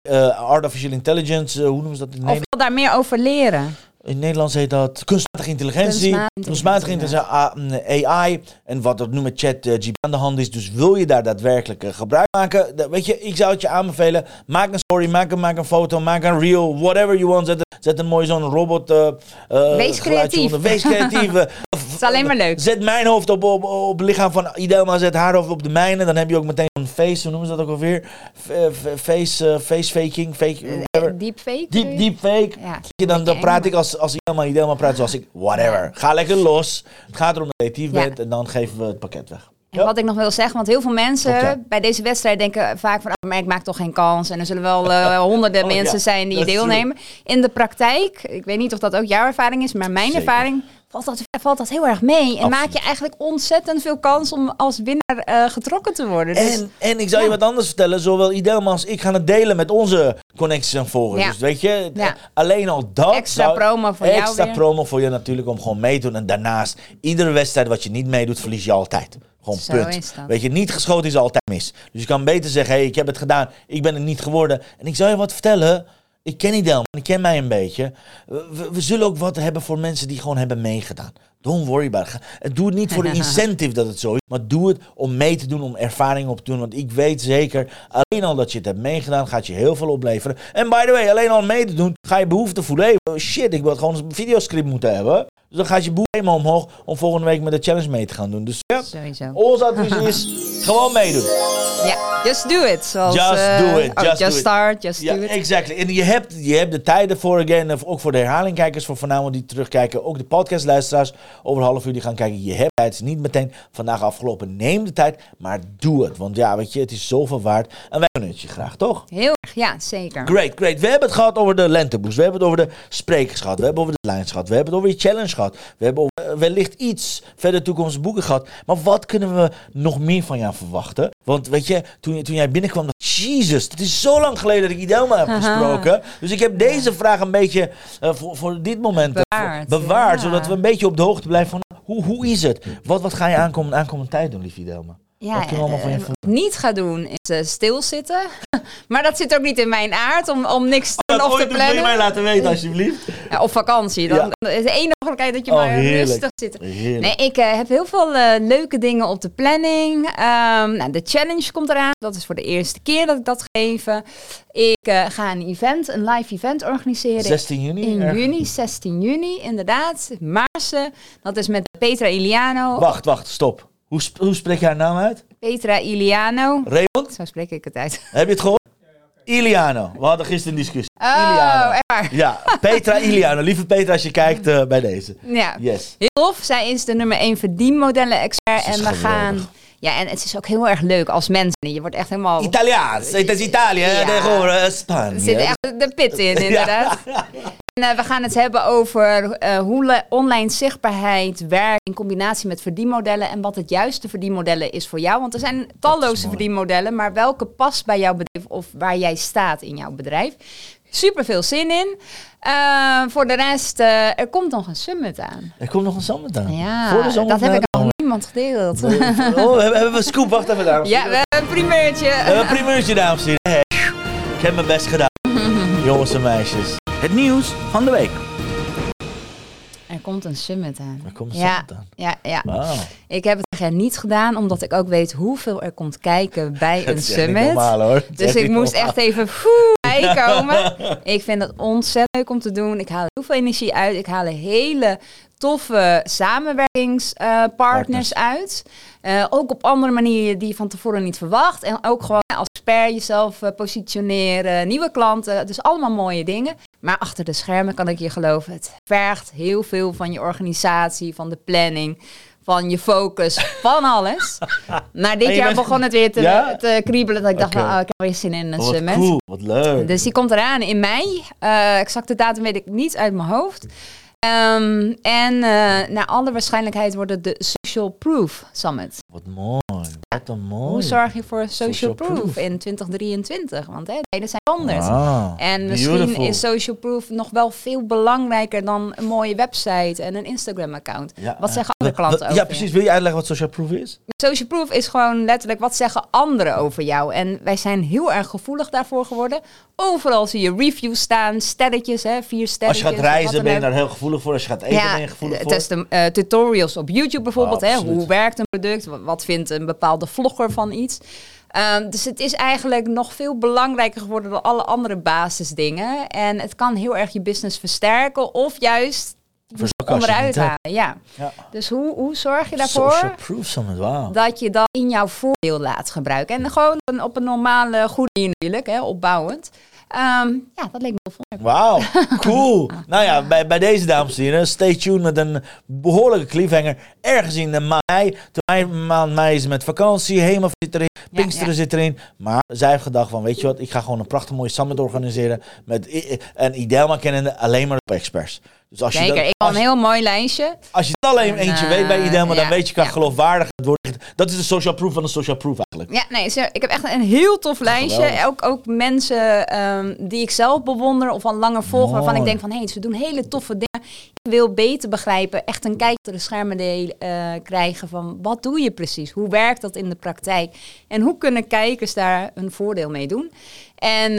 Eh, eh, Artificial Intelligence, eh, hoe noemen ze dat in Of Nederland? wil daar meer over leren? In Nederlands heet dat kunstmatige intelligentie. Kunstmatige intelligentie, A- mm, AI. En wat er nu met chat eh, GPT aan de hand is. Dus wil je daar daadwerkelijk eh, gebruik maken? weet je, ik zou het je aanbevelen. Maak een story, maak een, maak een foto, maak een reel. Whatever you want. Zet, zet een mooi zo'n robot eh, Wees creatief. onder. Wees creatief. [LAUGHS] Het is alleen maar leuk. Zet mijn hoofd op, op, op het lichaam van Idelma. Zet haar hoofd op de mijne. Dan heb je ook meteen een face. Hoe noemen ze dat ook alweer? Face, eh, face faking. Fake, whatever. Deepfake? Deep, deep fake. Ja. Dan, dan praat ik als, als Idelma, Idelma praat zoals ik. Whatever. Ga lekker los. Het gaat erom dat je creatief Ja. bent en dan geven we het pakket weg. En wat ik nog wil zeggen, want heel veel mensen bij deze wedstrijd denken vaak van, oh, maar ik maak toch geen kans. En er zullen wel eh, [LAUGHS] honderden Oh, mensen ja, zijn die deelnemen. In de praktijk, ik weet niet of dat ook jouw ervaring is, maar mijn Zeker. ervaring valt dat, valt dat heel erg mee. En Absoluut. maak je eigenlijk ontzettend veel kans om als winnaar eh, getrokken te worden. Dus En, en ik zal je wat anders vertellen. Zowel Idelma als ik gaan het delen met onze connecties en volgers. Ja. Dus weet je, Ja. alleen al dat. Extra zou- promo voor jou Extra promo voor je natuurlijk om gewoon mee te doen. En daarnaast, iedere wedstrijd wat je niet meedoet, verlies je altijd. Gewoon Zo punt. Weet je, niet geschoten is altijd mis. Dus je kan beter zeggen, hé, hey, ik heb het gedaan. Ik ben het niet geworden. En ik zal je wat vertellen. Ik ken Idelma, ik ken mij een beetje. We, zullen ook wat hebben voor mensen die gewoon hebben meegedaan. Don't worry about it. Doe het niet voor de [LAUGHS] incentive dat het zo is. Maar doe het om mee te doen, om ervaring op te doen. Want ik weet zeker, alleen al dat je het hebt meegedaan, gaat je heel veel opleveren. En by the way, alleen al mee te doen, ga je behoefte voelen. Hey, oh shit, ik wil gewoon een videoscript moeten hebben. Dus dan gaat je boel helemaal omhoog om volgende week met de challenge mee te gaan doen. Dus ja, sowieso. ons advies is gewoon meedoen. Ja, just do it. Zoals, Just eh, do it, oh, just just, do it. start, just Ja, do it. exactly. En je hebt, je hebt de tijden voor, again, of ook voor de herhalingkijkers, voor voornamelijk die terugkijken. Ook de podcastluisteraars over half uur die gaan kijken. Je hebt tijd. Niet meteen vandaag afgelopen. Neem de tijd, maar doe het. Want ja, weet je, het is zoveel waard. En wij doen het je graag, toch? Heel erg, ja, zeker. Great, great. We hebben het gehad over de lenteboost. We hebben het over de sprekers gehad. We hebben het over de lines gehad. We hebben het over je challenge gehad. We hebben eh, wellicht iets verder toekomstige boeken gehad. Maar wat kunnen we nog meer van jou verwachten? Want weet je, toen, toen jij binnenkwam, dacht Jezus, het is zo lang geleden dat ik Idelma heb gesproken. Dus ik heb deze vraag een beetje eh, voor, voor dit moment eh, Bewaard, voor- bewaard. ja. Zodat we een beetje op de hoogte blijven van hoe, hoe is het? Wat, wat ga je aankomende, aankomende tijd doen, lief Idelma? Ja, Wat allemaal van je eh, ik niet ga doen is eh, stilzitten. [LAUGHS] maar dat zit ook niet in mijn aard om, om niks te doen of te moet je mij plannen. laten weten, alsjeblieft. Ja, op vakantie. Dan, Ja. dan is de enige mogelijkheid dat je Oh, maar heerlijk. rustig zit. Heerlijk. Nee, ik eh, heb heel veel eh, leuke dingen op de planning. Ehm, nou, de challenge komt eraan. Dat is voor de eerste keer dat ik dat geef. Ik eh, ga een event, een live event organiseren. 16 juni? in erg- juni, 16 juni, inderdaad. Maarsen. Dat is met Petra Iliano. Wacht, wacht, stop. Hoe, sp- hoe spreek je haar naam uit? Petra Iliano. Raymond? Zo spreek ik het uit. [LAUGHS] Heb je het gehoord? Iliano. We hadden gisteren een discussie. Oh, Iliano. echt waar. Ja, Petra Iliano. Lieve Petra, als je kijkt eh, bij deze. Ja. Yes. Heel tof. Zij is de nummer 1 verdienmodellen-expert. En we gaan... Ja, en het is ook heel erg leuk als mensen. Je wordt echt helemaal... Italiaans. Het is Italië. Ja. Eh, Er Spanje. zit echt de pit in, [LAUGHS] inderdaad. Eh, [LAUGHS] we gaan het hebben over eh, hoe online zichtbaarheid werkt in combinatie met verdienmodellen en wat het juiste verdienmodellen is voor jou. Want er zijn talloze verdienmodellen, maar welke past bij jouw bedrijf of waar jij staat in jouw bedrijf? Super veel zin in. Eh, voor de rest, eh, er komt nog een summit aan. Er komt nog een zomer aan. Ja, Voor de zomer dat heb ik zomer. niemand gedeeld. Oh, hebben, hebben we een scoop? Wacht even, dames. Ja, we hebben een primeurtje. We hebben een primeurtje, dames en heren. Ik heb mijn best gedaan. Jongens en meisjes. Het nieuws van de week. Er komt een summit aan. Er komt een ja, summit aan. ja, ja. Ik heb het niet gedaan, omdat ik ook weet hoeveel er komt kijken bij [LAUGHS] een is echt niet summit. normaal hoor. Dus ik niet moest normaal. echt even bijkomen. [LAUGHS] ik vind het ontzettend leuk om te doen. Ik haal heel veel energie uit. Ik haal hele toffe samenwerkingspartners Partners. uit. Eh, ook op andere manieren die je van tevoren niet verwacht. En ook gewoon als expert jezelf eh, positioneren, nieuwe klanten. Dus allemaal mooie dingen. Maar achter de schermen kan ik je geloven, het vergt heel veel van je organisatie, van de planning, van je focus, van alles. [LAUGHS] Maar dit jaar bent- begon het weer te, Ja? te kriebelen. Dat ik dacht, van, oh, ik heb weer zin in een Oh, summit. cool, wat leuk. Dus die komt eraan in mei. Eh exacte datum weet ik niet uit mijn hoofd. Ehm, en eh, naar alle waarschijnlijkheid wordt het de Social Proof Summit. Wat mooi, wat een mooi. Hoe zorg je voor social, Social proof, proof. in 2023? Want hè, de tijden zijn anders. Ah, En misschien beautiful. is social proof nog wel veel belangrijker dan een mooie website en een Instagram-account. Ja, Wat eh, zeggen andere klanten Ja, over je? precies. Wil je uitleggen wat social proof is? Social proof is gewoon letterlijk wat zeggen anderen over jou. En wij zijn heel erg gevoelig daarvoor geworden. Overal zie je reviews staan, sterretjes, hè, vier Als je sterretjes. gaat wat reizen ben je daar heel gevoelig voor. Als je gaat eten ben je gevoelig voor. testem- eh, tutorials op YouTube bijvoorbeeld. Oh, hè, hoe werkt een product? Wat, wat vindt een bepaalde vlogger van iets? Ehm, dus het is eigenlijk nog veel belangrijker geworden dan alle andere basisdingen. En het kan heel erg je business versterken of juist onderuit halen. Ja. Ja. Dus hoe, hoe zorg je daarvoor? Dat je dat in jouw voordeel laat gebruiken. En gewoon een- op een normale, goede manier natuurlijk, hè, opbouwend. Ehm, ja, dat leek me wel. Wauw, [LAUGHS] cool. nou ja, bij, bij deze dames en heren, stay tuned met een behoorlijke cliffhanger. Ergens in de mei, de mei, maand mei is met vakantie, Hema zit erin, Pinksteren ja. zit erin. Maar zij heeft gedacht van, weet je wat, ik ga gewoon een prachtig mooie summit organiseren. Met een Idelma kennende alleen maar op experts. Dus als je, dat, ik een heel mooi lijstje. als je het alleen En, eentje eh, weet bij Idelma, dan ja, weet je, kan ja. geloofwaardig het wordt. Dat is de social proof van de social proof eigenlijk. Ja, nee, ik heb echt een heel tof lijstje. Geweldig. Ook, ook mensen ehm, die ik zelf bewonder of al langer volg, waarvan ik denk van, hé, hey, ze doen hele toffe dingen. Ik wil beter begrijpen, echt een kijk door de schermen deel- eh, krijgen van, wat doe je precies? Hoe werkt dat in de praktijk? En hoe kunnen kijkers daar een voordeel mee doen? En eh,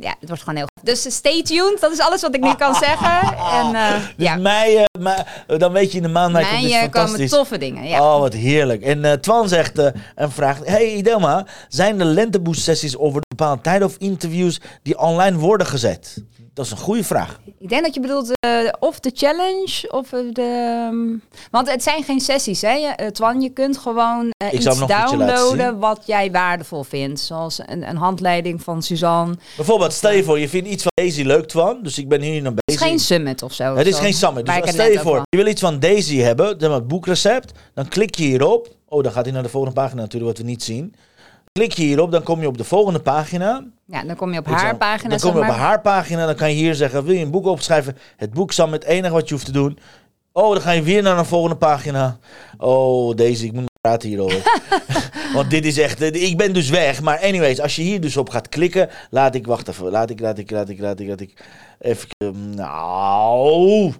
ja, het wordt gewoon heel Dus stay tuned, dat is alles wat ik nu kan zeggen. [LAUGHS] En eh, Dus ja, mei, eh, mei- dan weet je in de maand mei komt dit eh, komen fantastisch. toffe dingen. Ja. Oh, wat heerlijk. En Twan zegt en vraagt: Hey Idelma, zijn de lenteboost sessies over een bepaalde tijd of interviews die online worden gezet? Dat is een goede vraag. Ik denk dat je bedoelt eh, of de challenge of eh, de... ehm, want het zijn geen sessies, hè, je- eh, Twan. Je kunt gewoon zal iets downloaden wat jij waardevol vindt. Zoals een, een handleiding van Suzanne. Bijvoorbeeld, stel je voor, je vindt iets van Daisy leuk, Twan. Dus ik ben hier nog Het is bezig. geen summit of zo. het is zo, geen summit. Dus stel je voor, je wil iets van Daisy hebben, maar het boekrecept. Dan klik je hierop. Oh, dan gaat hij naar de volgende pagina natuurlijk, wat we niet zien. Klik je hierop, dan kom je op de volgende pagina. Ja, dan kom je op haar zal- pagina, Dan kom je op maar. haar pagina, dan kan je hier zeggen, wil je een boek opschrijven? Het boek Summit, het enige wat je hoeft te doen. Oh, dan ga je weer naar een volgende pagina. Oh, deze, ik moet praten hierover. [LAUGHS] [LAUGHS] Want dit is echt, eh, ik ben dus weg. Maar anyways, als je hier dus op gaat klikken, laat ik, wacht even, laat ik, laat ik, laat ik, laat ik, laat ik, even, nou,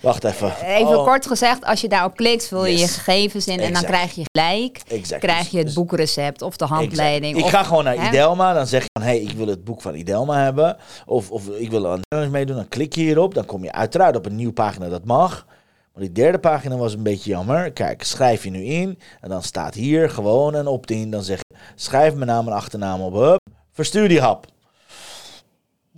wacht even. Even Oh, kort gezegd, als je daarop klikt, vul je je gegevens in en dan krijg je gelijk. exact. Krijg je het Dus- boekrecept of de Exact. handleiding. Ik of- ga gewoon naar hè? Idelma, dan zeg je van, hé, hey, ik wil het boek van Idelma hebben. Of, of ik wil een challenge meedoen, dan klik je hierop. Dan kom je uiteraard op een nieuwe pagina, dat mag. Maar die derde pagina was een beetje jammer. Kijk, schrijf je nu in. En dan staat hier gewoon een opt-in. Dan zeg je, schrijf mijn naam en achternaam op. Hup, verstuur die hap.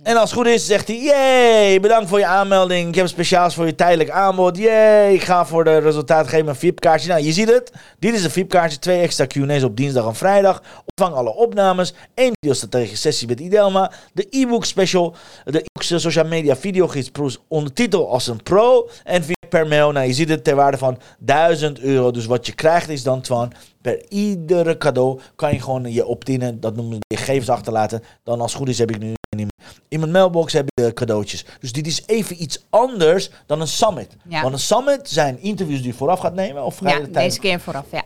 En als het goed is, zegt hij: Yay, bedankt voor je aanmelding. Ik heb speciaals voor je tijdelijk aanbod. Yay, ik ga voor de resultaten geven een VIP-kaartje. Nou, je ziet het. Dit is een VIP-kaartje. Twee extra QA's op dinsdag en vrijdag. Ontvang alle opnames. Eén videostrategische sessie met Idelma. De e-book special. De e-book social media videogids ondertitel als een pro. En via per mail. Nou, je ziet het ter waarde van 1000 euro. Dus wat je krijgt is dan, per iedere cadeau kan je gewoon je opt-innen. Dat noemen we je gegevens achterlaten. Dan als het goed is heb ik nu in mijn mailbox heb ik de cadeautjes. Dus dit is even iets anders dan een summit. Ja. Want een summit zijn interviews die je vooraf gaat nemen. Of je Ja, de tijd- deze keer vooraf, ja.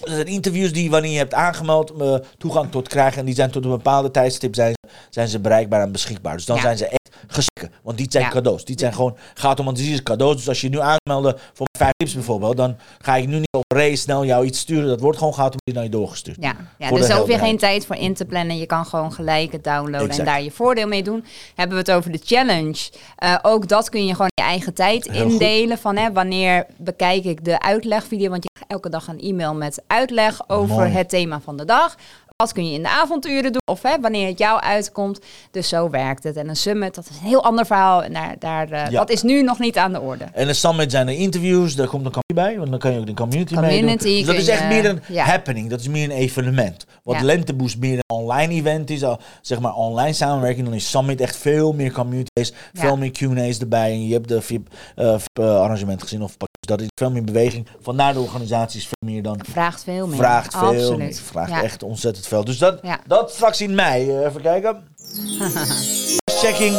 dat zijn interviews die wanneer je hebt aangemeld eh, toegang tot krijgen. En die zijn tot een bepaalde tijdstip zijn, zijn ze bereikbaar en beschikbaar. Dus dan Ja. zijn ze echt gesprekken. Want die zijn Ja. cadeaus. Die zijn gewoon, gaat om, is cadeaus. Dus als je nu aanmelden voor vijf tips bijvoorbeeld. Dan ga ik nu niet op race snel jou iets sturen. Dat wordt gewoon automatisch naar je doorgestuurd. Ja, ja dus daar hoef je geen tijd voor in te plannen. Je kan gewoon gelijk het downloaden Exact. en daar je voordeel mee doen. Hebben we het over de challenge. Eh, ook dat kun je gewoon je eigen tijd Heel goed. indelen. Van hè, wanneer bekijk ik de uitlegvideo. Want je krijgt elke dag een e-mail met uitleg over Mooi. het thema van de dag. Wat kun je in de avonturen doen of hè, wanneer het jou uitkomt. Dus zo werkt het. En een summit, dat is een heel ander verhaal. En daar, daar, eh, Ja. dat is nu nog niet aan de orde. En de summit zijn er interviews, daar komt een community bij, want dan kan je ook de community, Community meedoen. Dus dat is echt je- meer een ja. happening, dat is meer een evenement. Wat Ja. Lenteboost meer een online event is, zeg maar online samenwerking, dan is Summit echt veel meer communities, veel meer Q&A's erbij. En je hebt de VIP, eh, VIP, eh, arrangement gezien, of dat is veel meer beweging. Vandaar de organisatie is veel meer dan Vraagt veel meer. vraagt veel Absoluut. meer. Vraagt Ja. echt ontzettend veel. Dus dat, Ja. dat straks in mei. Eh, even kijken. [LAUGHS] Checking.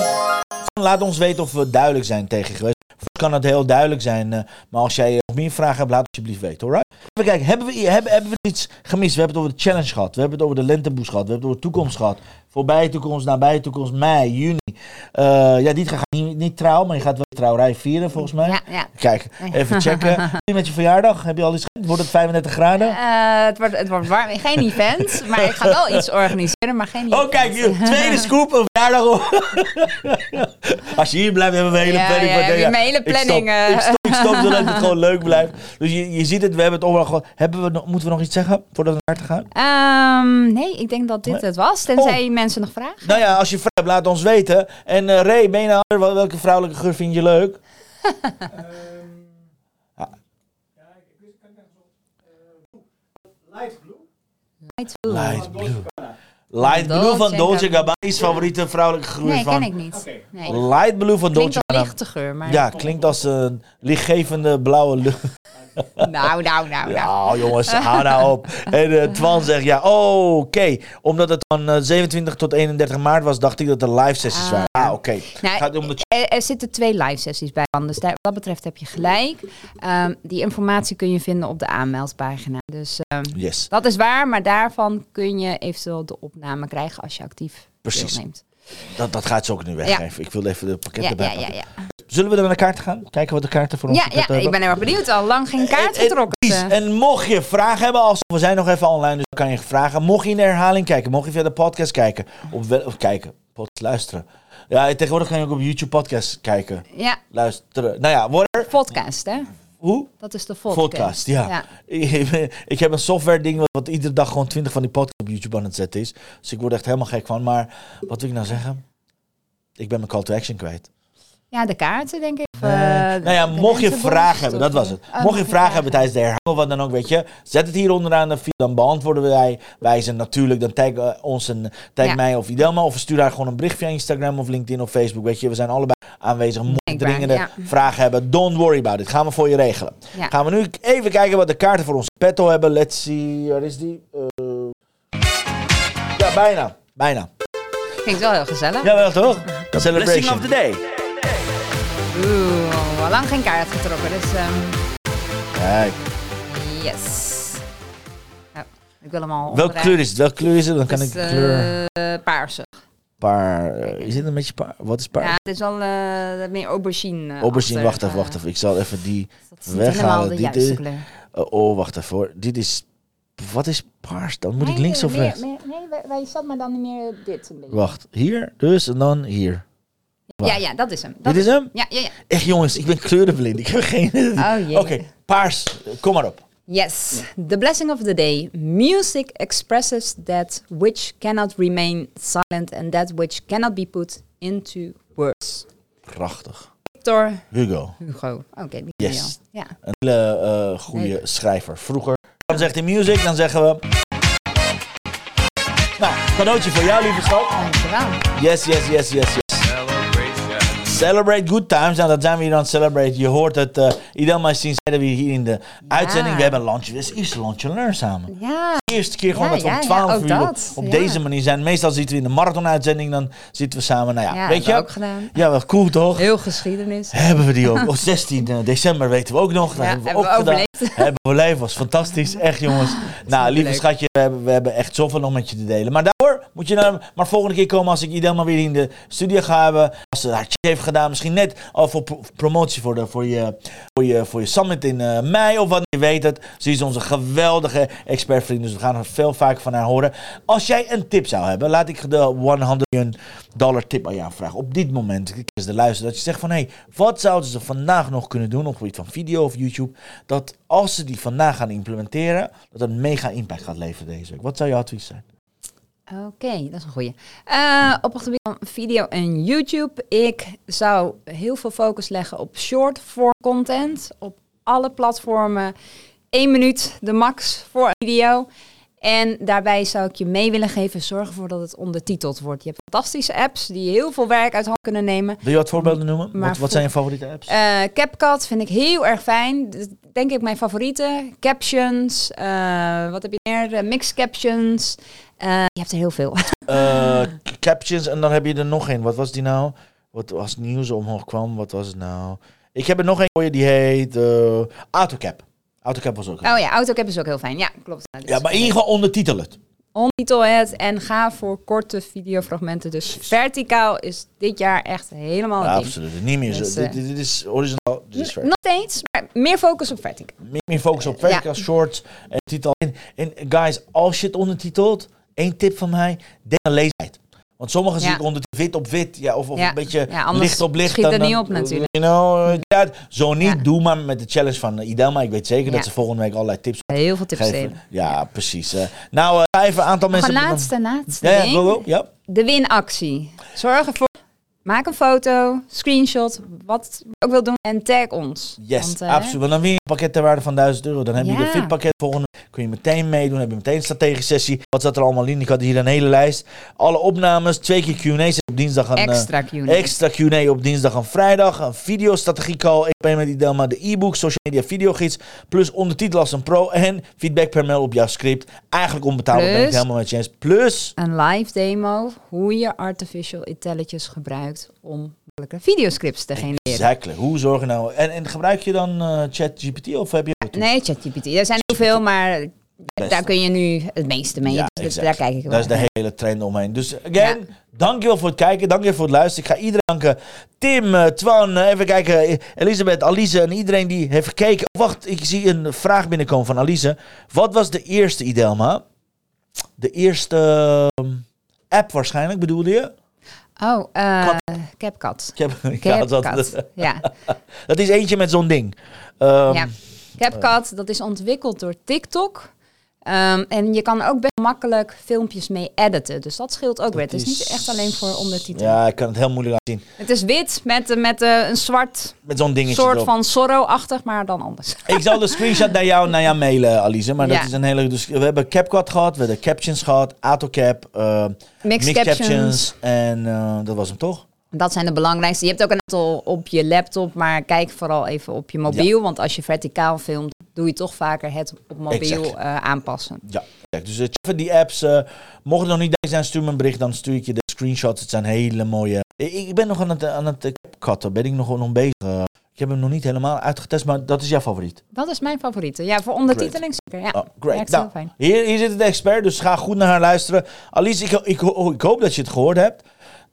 Laat ons weten of we duidelijk zijn tegen geweest. Kan het heel duidelijk zijn. eh, maar als jij eh, meer vragen hebt, laat het alsjeblieft weten. Alright? Even kijken. Hebben we, hebben, hebben we iets gemist? We hebben het over de challenge gehad. We hebben het over de lenteboes gehad. We hebben het over de toekomst gehad. Voorbije toekomst, nabije toekomst, mei, juni. Eh, ja, dit gaat niet, niet trouw, maar je gaat wel trouwerij vieren volgens mij. Ja, ja. Kijk, even [LAUGHS] checken. Met je verjaardag? Heb je al iets? Wordt het 35 graden? Eh, het, wordt, het wordt warm. Geen event, maar ik ga wel [LAUGHS] iets organiseren, maar geen event. Oh, kijk, tweede scoop, een verjaardag. [LAUGHS] Als je hier blijft, hebben we een hele Ja, planning. ja, ja, mijn hele ik stop. planning, eh. Ik stop zodat het gewoon leuk blijft. Dus je, je ziet het, we hebben het overal gewoon. Hebben we, nog- moeten we nog iets zeggen voordat we naar te gaan? Ehm, nee, ik denk dat dit het was. Tenzij mensen nog vragen. Nou ja, als je vraagt, hebt, laat ons weten. En eh Ray, ben je nou, wel- welke vrouwelijke geur vind je leuk? [LAUGHS] Ehm, Ah. Eh, light blue. Light blue. Light Van blue. Light blue van Dolce Gabbana. Is favoriete vrouwelijke geur Nee, van... ken ik niet. Nee. Light blue van Klinkt Dolce als Gabbana. lichte geur, maar... Ja, klinkt als een lichtgevende blauwe lucht. [LAUGHS] [LAUGHS] Nou, nou, nou, nou. Jongens, hou nou op. En eh, Twan zegt, ja, oh, oké. Omdat het van eh, 27 tot 31 maart was, dacht ik dat er live sessies Ah. waren. Ah, oké. Nou, de er, er zitten twee live sessies bij. Dus wat dat betreft heb je gelijk. Ehm, die informatie kun je vinden op de aanmeldpagina. Dus ehm, Yes, dat is waar, maar daarvan kun je eventueel de opname krijgen als je actief Precies. deelneemt. dat, dat gaat ze ook nu weggeven. Ik wil even de pakket Ja, erbij ja, ja, pakken. Zullen we er naar de kaarten gaan? Kijken wat de kaarten voor ons Ja, ja, ik ben heel erg benieuwd. Al lang geen kaart En- en- getrokken. Eh, En mocht je vragen hebben, als, we zijn nog even online, dus dan kan je vragen. Mocht je in de herhaling kijken, mocht je via de podcast kijken, op wel, of kijken, podcast luisteren. Ja, tegenwoordig kan je ook op YouTube podcast kijken, ja, luisteren. Nou ja, whatever. podcast, hè? Hoe? Dat is de podcast. Podcast, ja. [LAUGHS] Ik heb een software ding wat, wat iedere dag gewoon 20 van die podcasts op YouTube aan het zetten is. Dus ik word echt helemaal gek van. Maar wat wil ik nou zeggen? Ik ben mijn call to action kwijt. Ja, de kaarten, denk ik. Eh, nou ja, de mocht je vragen hebben, dat was het. mocht je vragen hebben tijdens de herhaling of wat dan ook, weet je, zet het hier onderaan de feed, dan beantwoorden wij wijzen natuurlijk. Dan tag eh, ons en tag Ja. mij of Idelma of stuur daar gewoon een bericht via Instagram of LinkedIn of Facebook, weet je. We zijn allebei aanwezig. Mocht je dringende ja. vragen hebben, don't worry about it. Gaan we voor je regelen. Ja. Gaan we nu even kijken wat de kaarten voor ons petto hebben. Let's see, waar is die? Eh, ja, bijna. Bijna. Klinkt wel heel gezellig. Jawel toch? Celebration. of the day. Oeh, al lang geen kaart getrokken, dus ehm, Kijk. yes. Ja, ik wil hem al Welke kleur is het? Welke kleur is het? Dan kan ik kleur... eh, paarse. Paar... eh, is dit een beetje paar? Wat is paar? Ja, het is wel eh, meer aubergine. eh, Aubergine, wacht even, wacht even. Ik zal even die... Dat is niet weghalen. helemaal de Dit juiste is- kleur. eh, oh, wacht even hoor. Dit is... Wat is paars? Dan moet ik Nee, links of meer- rechts? meer- Nee, wij, wij zat maar dan niet meer dit een beetje. Wacht, hier dus en dan hier. Ja, ja, dat is hem. Dat Dit is hem? Ja, ja, ja. Echt jongens, ik ben kleurenblind. Ik heb geen... Oh. Oké, paars. Kom maar op. Yes. The blessing of the day. Music expresses that which cannot remain silent and that which cannot be put into words. Prachtig. Victor Hugo. Hugo. Oké, die Yes. Ja. Een hele eh, goede schrijver. Vroeger. Dan zegt hij music, dan zeggen we... Nou, cadeautje voor jou, lieve schat. Dankjewel. Yes, yes, yes, yes, yes. Celebrate good times. Nou, dat zijn we hier aan het celebrate. Je hoort het. eh Iedereen maar zien zeiden we hier in de uitzending. We hebben een lunch. Is het lunch and learn samen. Ja. De eerste keer gewoon dat we om ja, ja, 12 ook uur op, deze manier zijn. Meestal zitten we in de marathon-uitzending. Dan zitten we samen. Nou ja, weet je? ook gedaan. Ja, wel cool toch? Heel geschiedenis. Hebben we die ook. [LAUGHS] Op 16 december weten we ook nog. Dat hebben we hebben ook we gedaan. overleefd. [LAUGHS] Hebben we overleefd. Was fantastisch. Echt jongens. [LAUGHS] Nou, lieve leuk. schatje. We hebben, we hebben echt zoveel nog met je te delen. Maar moet je naar, maar volgende keer komen als ik Idel maar weer in de studio ga hebben. Als ze haar check heeft gedaan. Misschien net al voor pro- promotie voor, de, voor, je, voor, je, voor je summit in eh, mei. Of wat je weet het. Ze is onze geweldige expertvriend. Dus we gaan er veel vaker van haar horen. Als jij een tip zou hebben. Laat ik de 100 miljoen dollar tip aan jou vragen. Op dit moment. Is de luister. Dat je zegt van. Hé, hey, wat zouden ze vandaag nog kunnen doen. Op het gebied van video of YouTube. Dat als ze die vandaag gaan implementeren. Dat een mega impact gaat leveren deze week. Wat zou jouw advies zijn? Oké, dat is een goeie. Eh, op het gebied van video en YouTube. Ik zou heel veel focus leggen op short form content. Op alle platformen. Eén minuut de max voor een video. En daarbij zou ik je mee willen geven, zorg ervoor dat het ondertiteld wordt. Je hebt fantastische apps die heel veel werk uit handen kunnen nemen. Wil je wat voorbeelden noemen? Maar Wat, wat zijn je favoriete apps? Eh, CapCut vind ik heel erg fijn. Dat denk ik mijn favoriete. Captions, eh, wat heb je meer? Eh, mixed captions. Eh, je hebt er heel veel. [LAUGHS] Eh, captions en dan heb je er nog een. Wat was die nou? Wat als het nieuws omhoog kwam, wat was het nou? Ik heb er nog een voor je, die heet eh, AutoCap. AutoCap was ook. Oh ja, AutoCap is ook heel fijn. Ja, klopt. ja, maar in ieder geval ondertitel het. Ondertitel het en ga voor korte videofragmenten. Dus verticaal is dit jaar echt helemaal Ja, absoluut. Niet meer zo. Dus, dit, dit is horizontaal. Dit is. Nog steeds, maar meer focus op verticaal. Meer, meer focus op Ja. vertical, short en titel. En, en guys, als je het ondertitelt, één tip van mij, denk aan leesheid. Want sommigen zie Ja. ik onder wit op wit, ja, of, of Ja. een beetje Ja, anders licht op licht. schiet dan- er niet op natuurlijk. You know, eh, ja, zo niet, Ja. doe maar met de challenge van uh, Idelma. Ik weet zeker dat ze volgende week allerlei tips Heel veel tips geven. Ja, precies. eh. nou, eh, ga even een aantal Nog mensen... een laatste, laatste Ja, ja, go, go. Ja. De winactie. Zorg ervoor. Maak een foto, screenshot, wat je ook wil doen en tag ons. Yes, Want, eh, absoluut. Want dan win je een pakket ter waarde van 1000 euro. Dan heb je Ja. de VIP-pakket volgende. Kun je meteen meedoen. Heb je meteen een strategische sessie. Wat zat er allemaal in? Ik had hier een hele lijst. Alle opnames, twee keer Q&A's op dinsdag. Een, eh, Extra Q&A. extra Q&A op dinsdag en vrijdag. Een videostrategie call. EP met Idelma. De e-book, social media videogids. Plus ondertitel als een pro. En feedback per mail op jouw script. Eigenlijk onbetaalbaar ben ik helemaal met je eens. Plus... Een live demo hoe je artificial intelligence gebruikt om makkelijke videoscripts te genereren. Exactly. Hoe zorg je nou... En, en gebruik je dan eh, ChatGPT of heb je... Nee, ChatGPT. Er zijn heel veel, maar daar kun je nu het meeste mee. Ja, dus daar kijk ik wel Dat is de hele trend omheen. Dus again, dankjewel voor het kijken. Dankjewel voor het luisteren. Ik ga iedereen danken. Tim, eh, Twan, eh, even kijken. Elisabeth, Alice en iedereen die heeft gekeken. Wacht, ik zie een vraag binnenkomen van Alice. Wat was de eerste Idelma? De eerste ehm, app waarschijnlijk bedoelde je? Oh, eh CapCut. [LAUGHS] Ja, dat. Ja. [LAUGHS] dat is eentje met zo'n ding. Ehm, ja. CapCut, dat is ontwikkeld door TikTok. Ehm, en je kan ook best makkelijk filmpjes mee editen. Dus dat scheelt ook weer. Het is is- niet echt alleen voor ondertitelen. Ja, ik kan het heel moeilijk laten zien. Het is wit met, met eh, een zwart Met zo'n dingetje soort erop. van Zorro-achtig, maar dan anders. [LAUGHS] Ik zal de screenshot naar jou, naar jou mailen, Alice. Maar dat is een hele... Dus we hebben CapCut gehad, we hebben captions gehad, AutoCap, eh Mixed, mixed captions. captions. En eh, dat was hem toch? Dat zijn de belangrijkste. Je hebt ook een aantal op je laptop, maar kijk vooral even op je mobiel. Want als je verticaal filmt, doe je toch vaker het op mobiel eh, aanpassen. Ja. Kijk, Dus eh, check even die apps. eh mocht het nog niet zijn, stuur me een bericht. Dan stuur ik je de screenshots. Het zijn hele mooie... Ik, ben nog aan het, aan het CapCutten. Ben ik nog, nog bezig. Ik heb hem nog niet helemaal uitgetest, maar dat is jouw favoriet. Dat is mijn favoriete. Ja, voor ondertiteling zeker. Ja, Oh, great. Nou, fijn. Hier, hier zit de expert, dus ga goed naar haar luisteren. Alice, ik, ik, ik hoop dat je het gehoord hebt.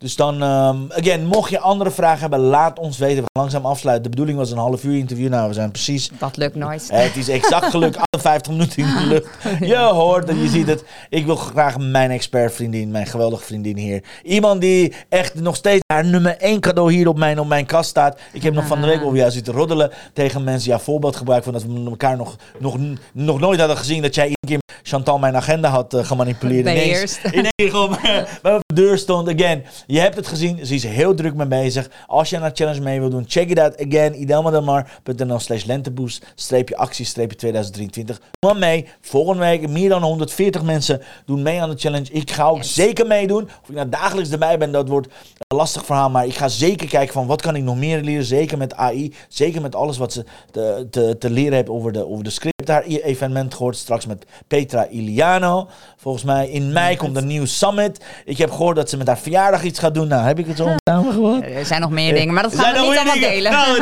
Dus dan, ehm, again, mocht je andere vragen hebben, laat ons weten. We gaan langzaam afsluiten. De bedoeling was een half uur interview. Nou, we zijn precies... Dat lukt nooit. eh, Het is exact gelukt, [LAUGHS] 58 minuten in de lucht. Je hoort het, je ziet het. Ik wil graag mijn expertvriendin, mijn geweldige vriendin hier. Iemand die echt nog steeds haar nummer 1 cadeau hier op mijn, op mijn kast staat. Ik heb nog van de week over jou zitten roddelen tegen mensen. Ja, voorbeeld gebruikt van dat we elkaar nog, nog, nog nooit hadden gezien. Dat jij één keer Chantal mijn agenda had eh, gemanipuleerd. Ineens, Beheerst. ineens gewoon bij mijn deur stond. Again, je hebt het gezien. Ze is heel druk mee bezig. Als je aan de challenge mee wil doen, check it out. Again, idelmadamar.nl slash lenteboost, streepje actie, streepje 2023. Doe maar mee. Volgende week meer dan 140 mensen doen mee aan de challenge. Ik ga ook Yes. zeker meedoen. Of ik nou dagelijks erbij ben, dat wordt een lastig verhaal. Maar ik ga zeker kijken van wat kan ik nog meer leren. Zeker met AI. Zeker met alles wat ze te, te, te leren hebben over de, over de script. Daar evenement gehoord straks met Petra Iliano. Volgens mij in mei komt een nieuw summit. Ik heb gehoord dat ze met haar verjaardag iets gaat doen. Nou, heb ik het zo samengevat? Er zijn nog meer dingen, maar dat gaan we niet allemaal dingen? delen. Nou,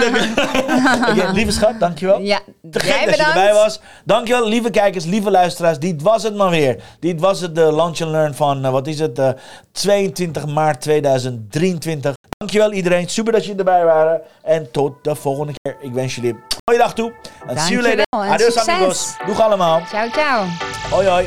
dank- [LAUGHS] lieve schat, dankjewel. Ja, Te gek dat je erbij was. Dankjewel, lieve kijkers, lieve luisteraars. Dit was het maar weer. Dit was het, de Lunch and Learn van, eh, wat is het, eh, 22 maart 2023. Dankjewel iedereen, super dat jullie erbij waren. En tot de volgende keer. Ik wens jullie een mooie dag toe. En see you later. Adios succes. amigos. Doeg allemaal. Ciao, ciao. Hoi hoi.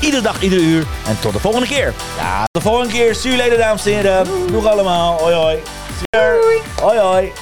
Iedere dag, ieder uur. En tot de volgende keer. Ja, tot de volgende keer. See you later, dames en heren. Doeg allemaal. Hoi, hoi. You. Hoi, hoi.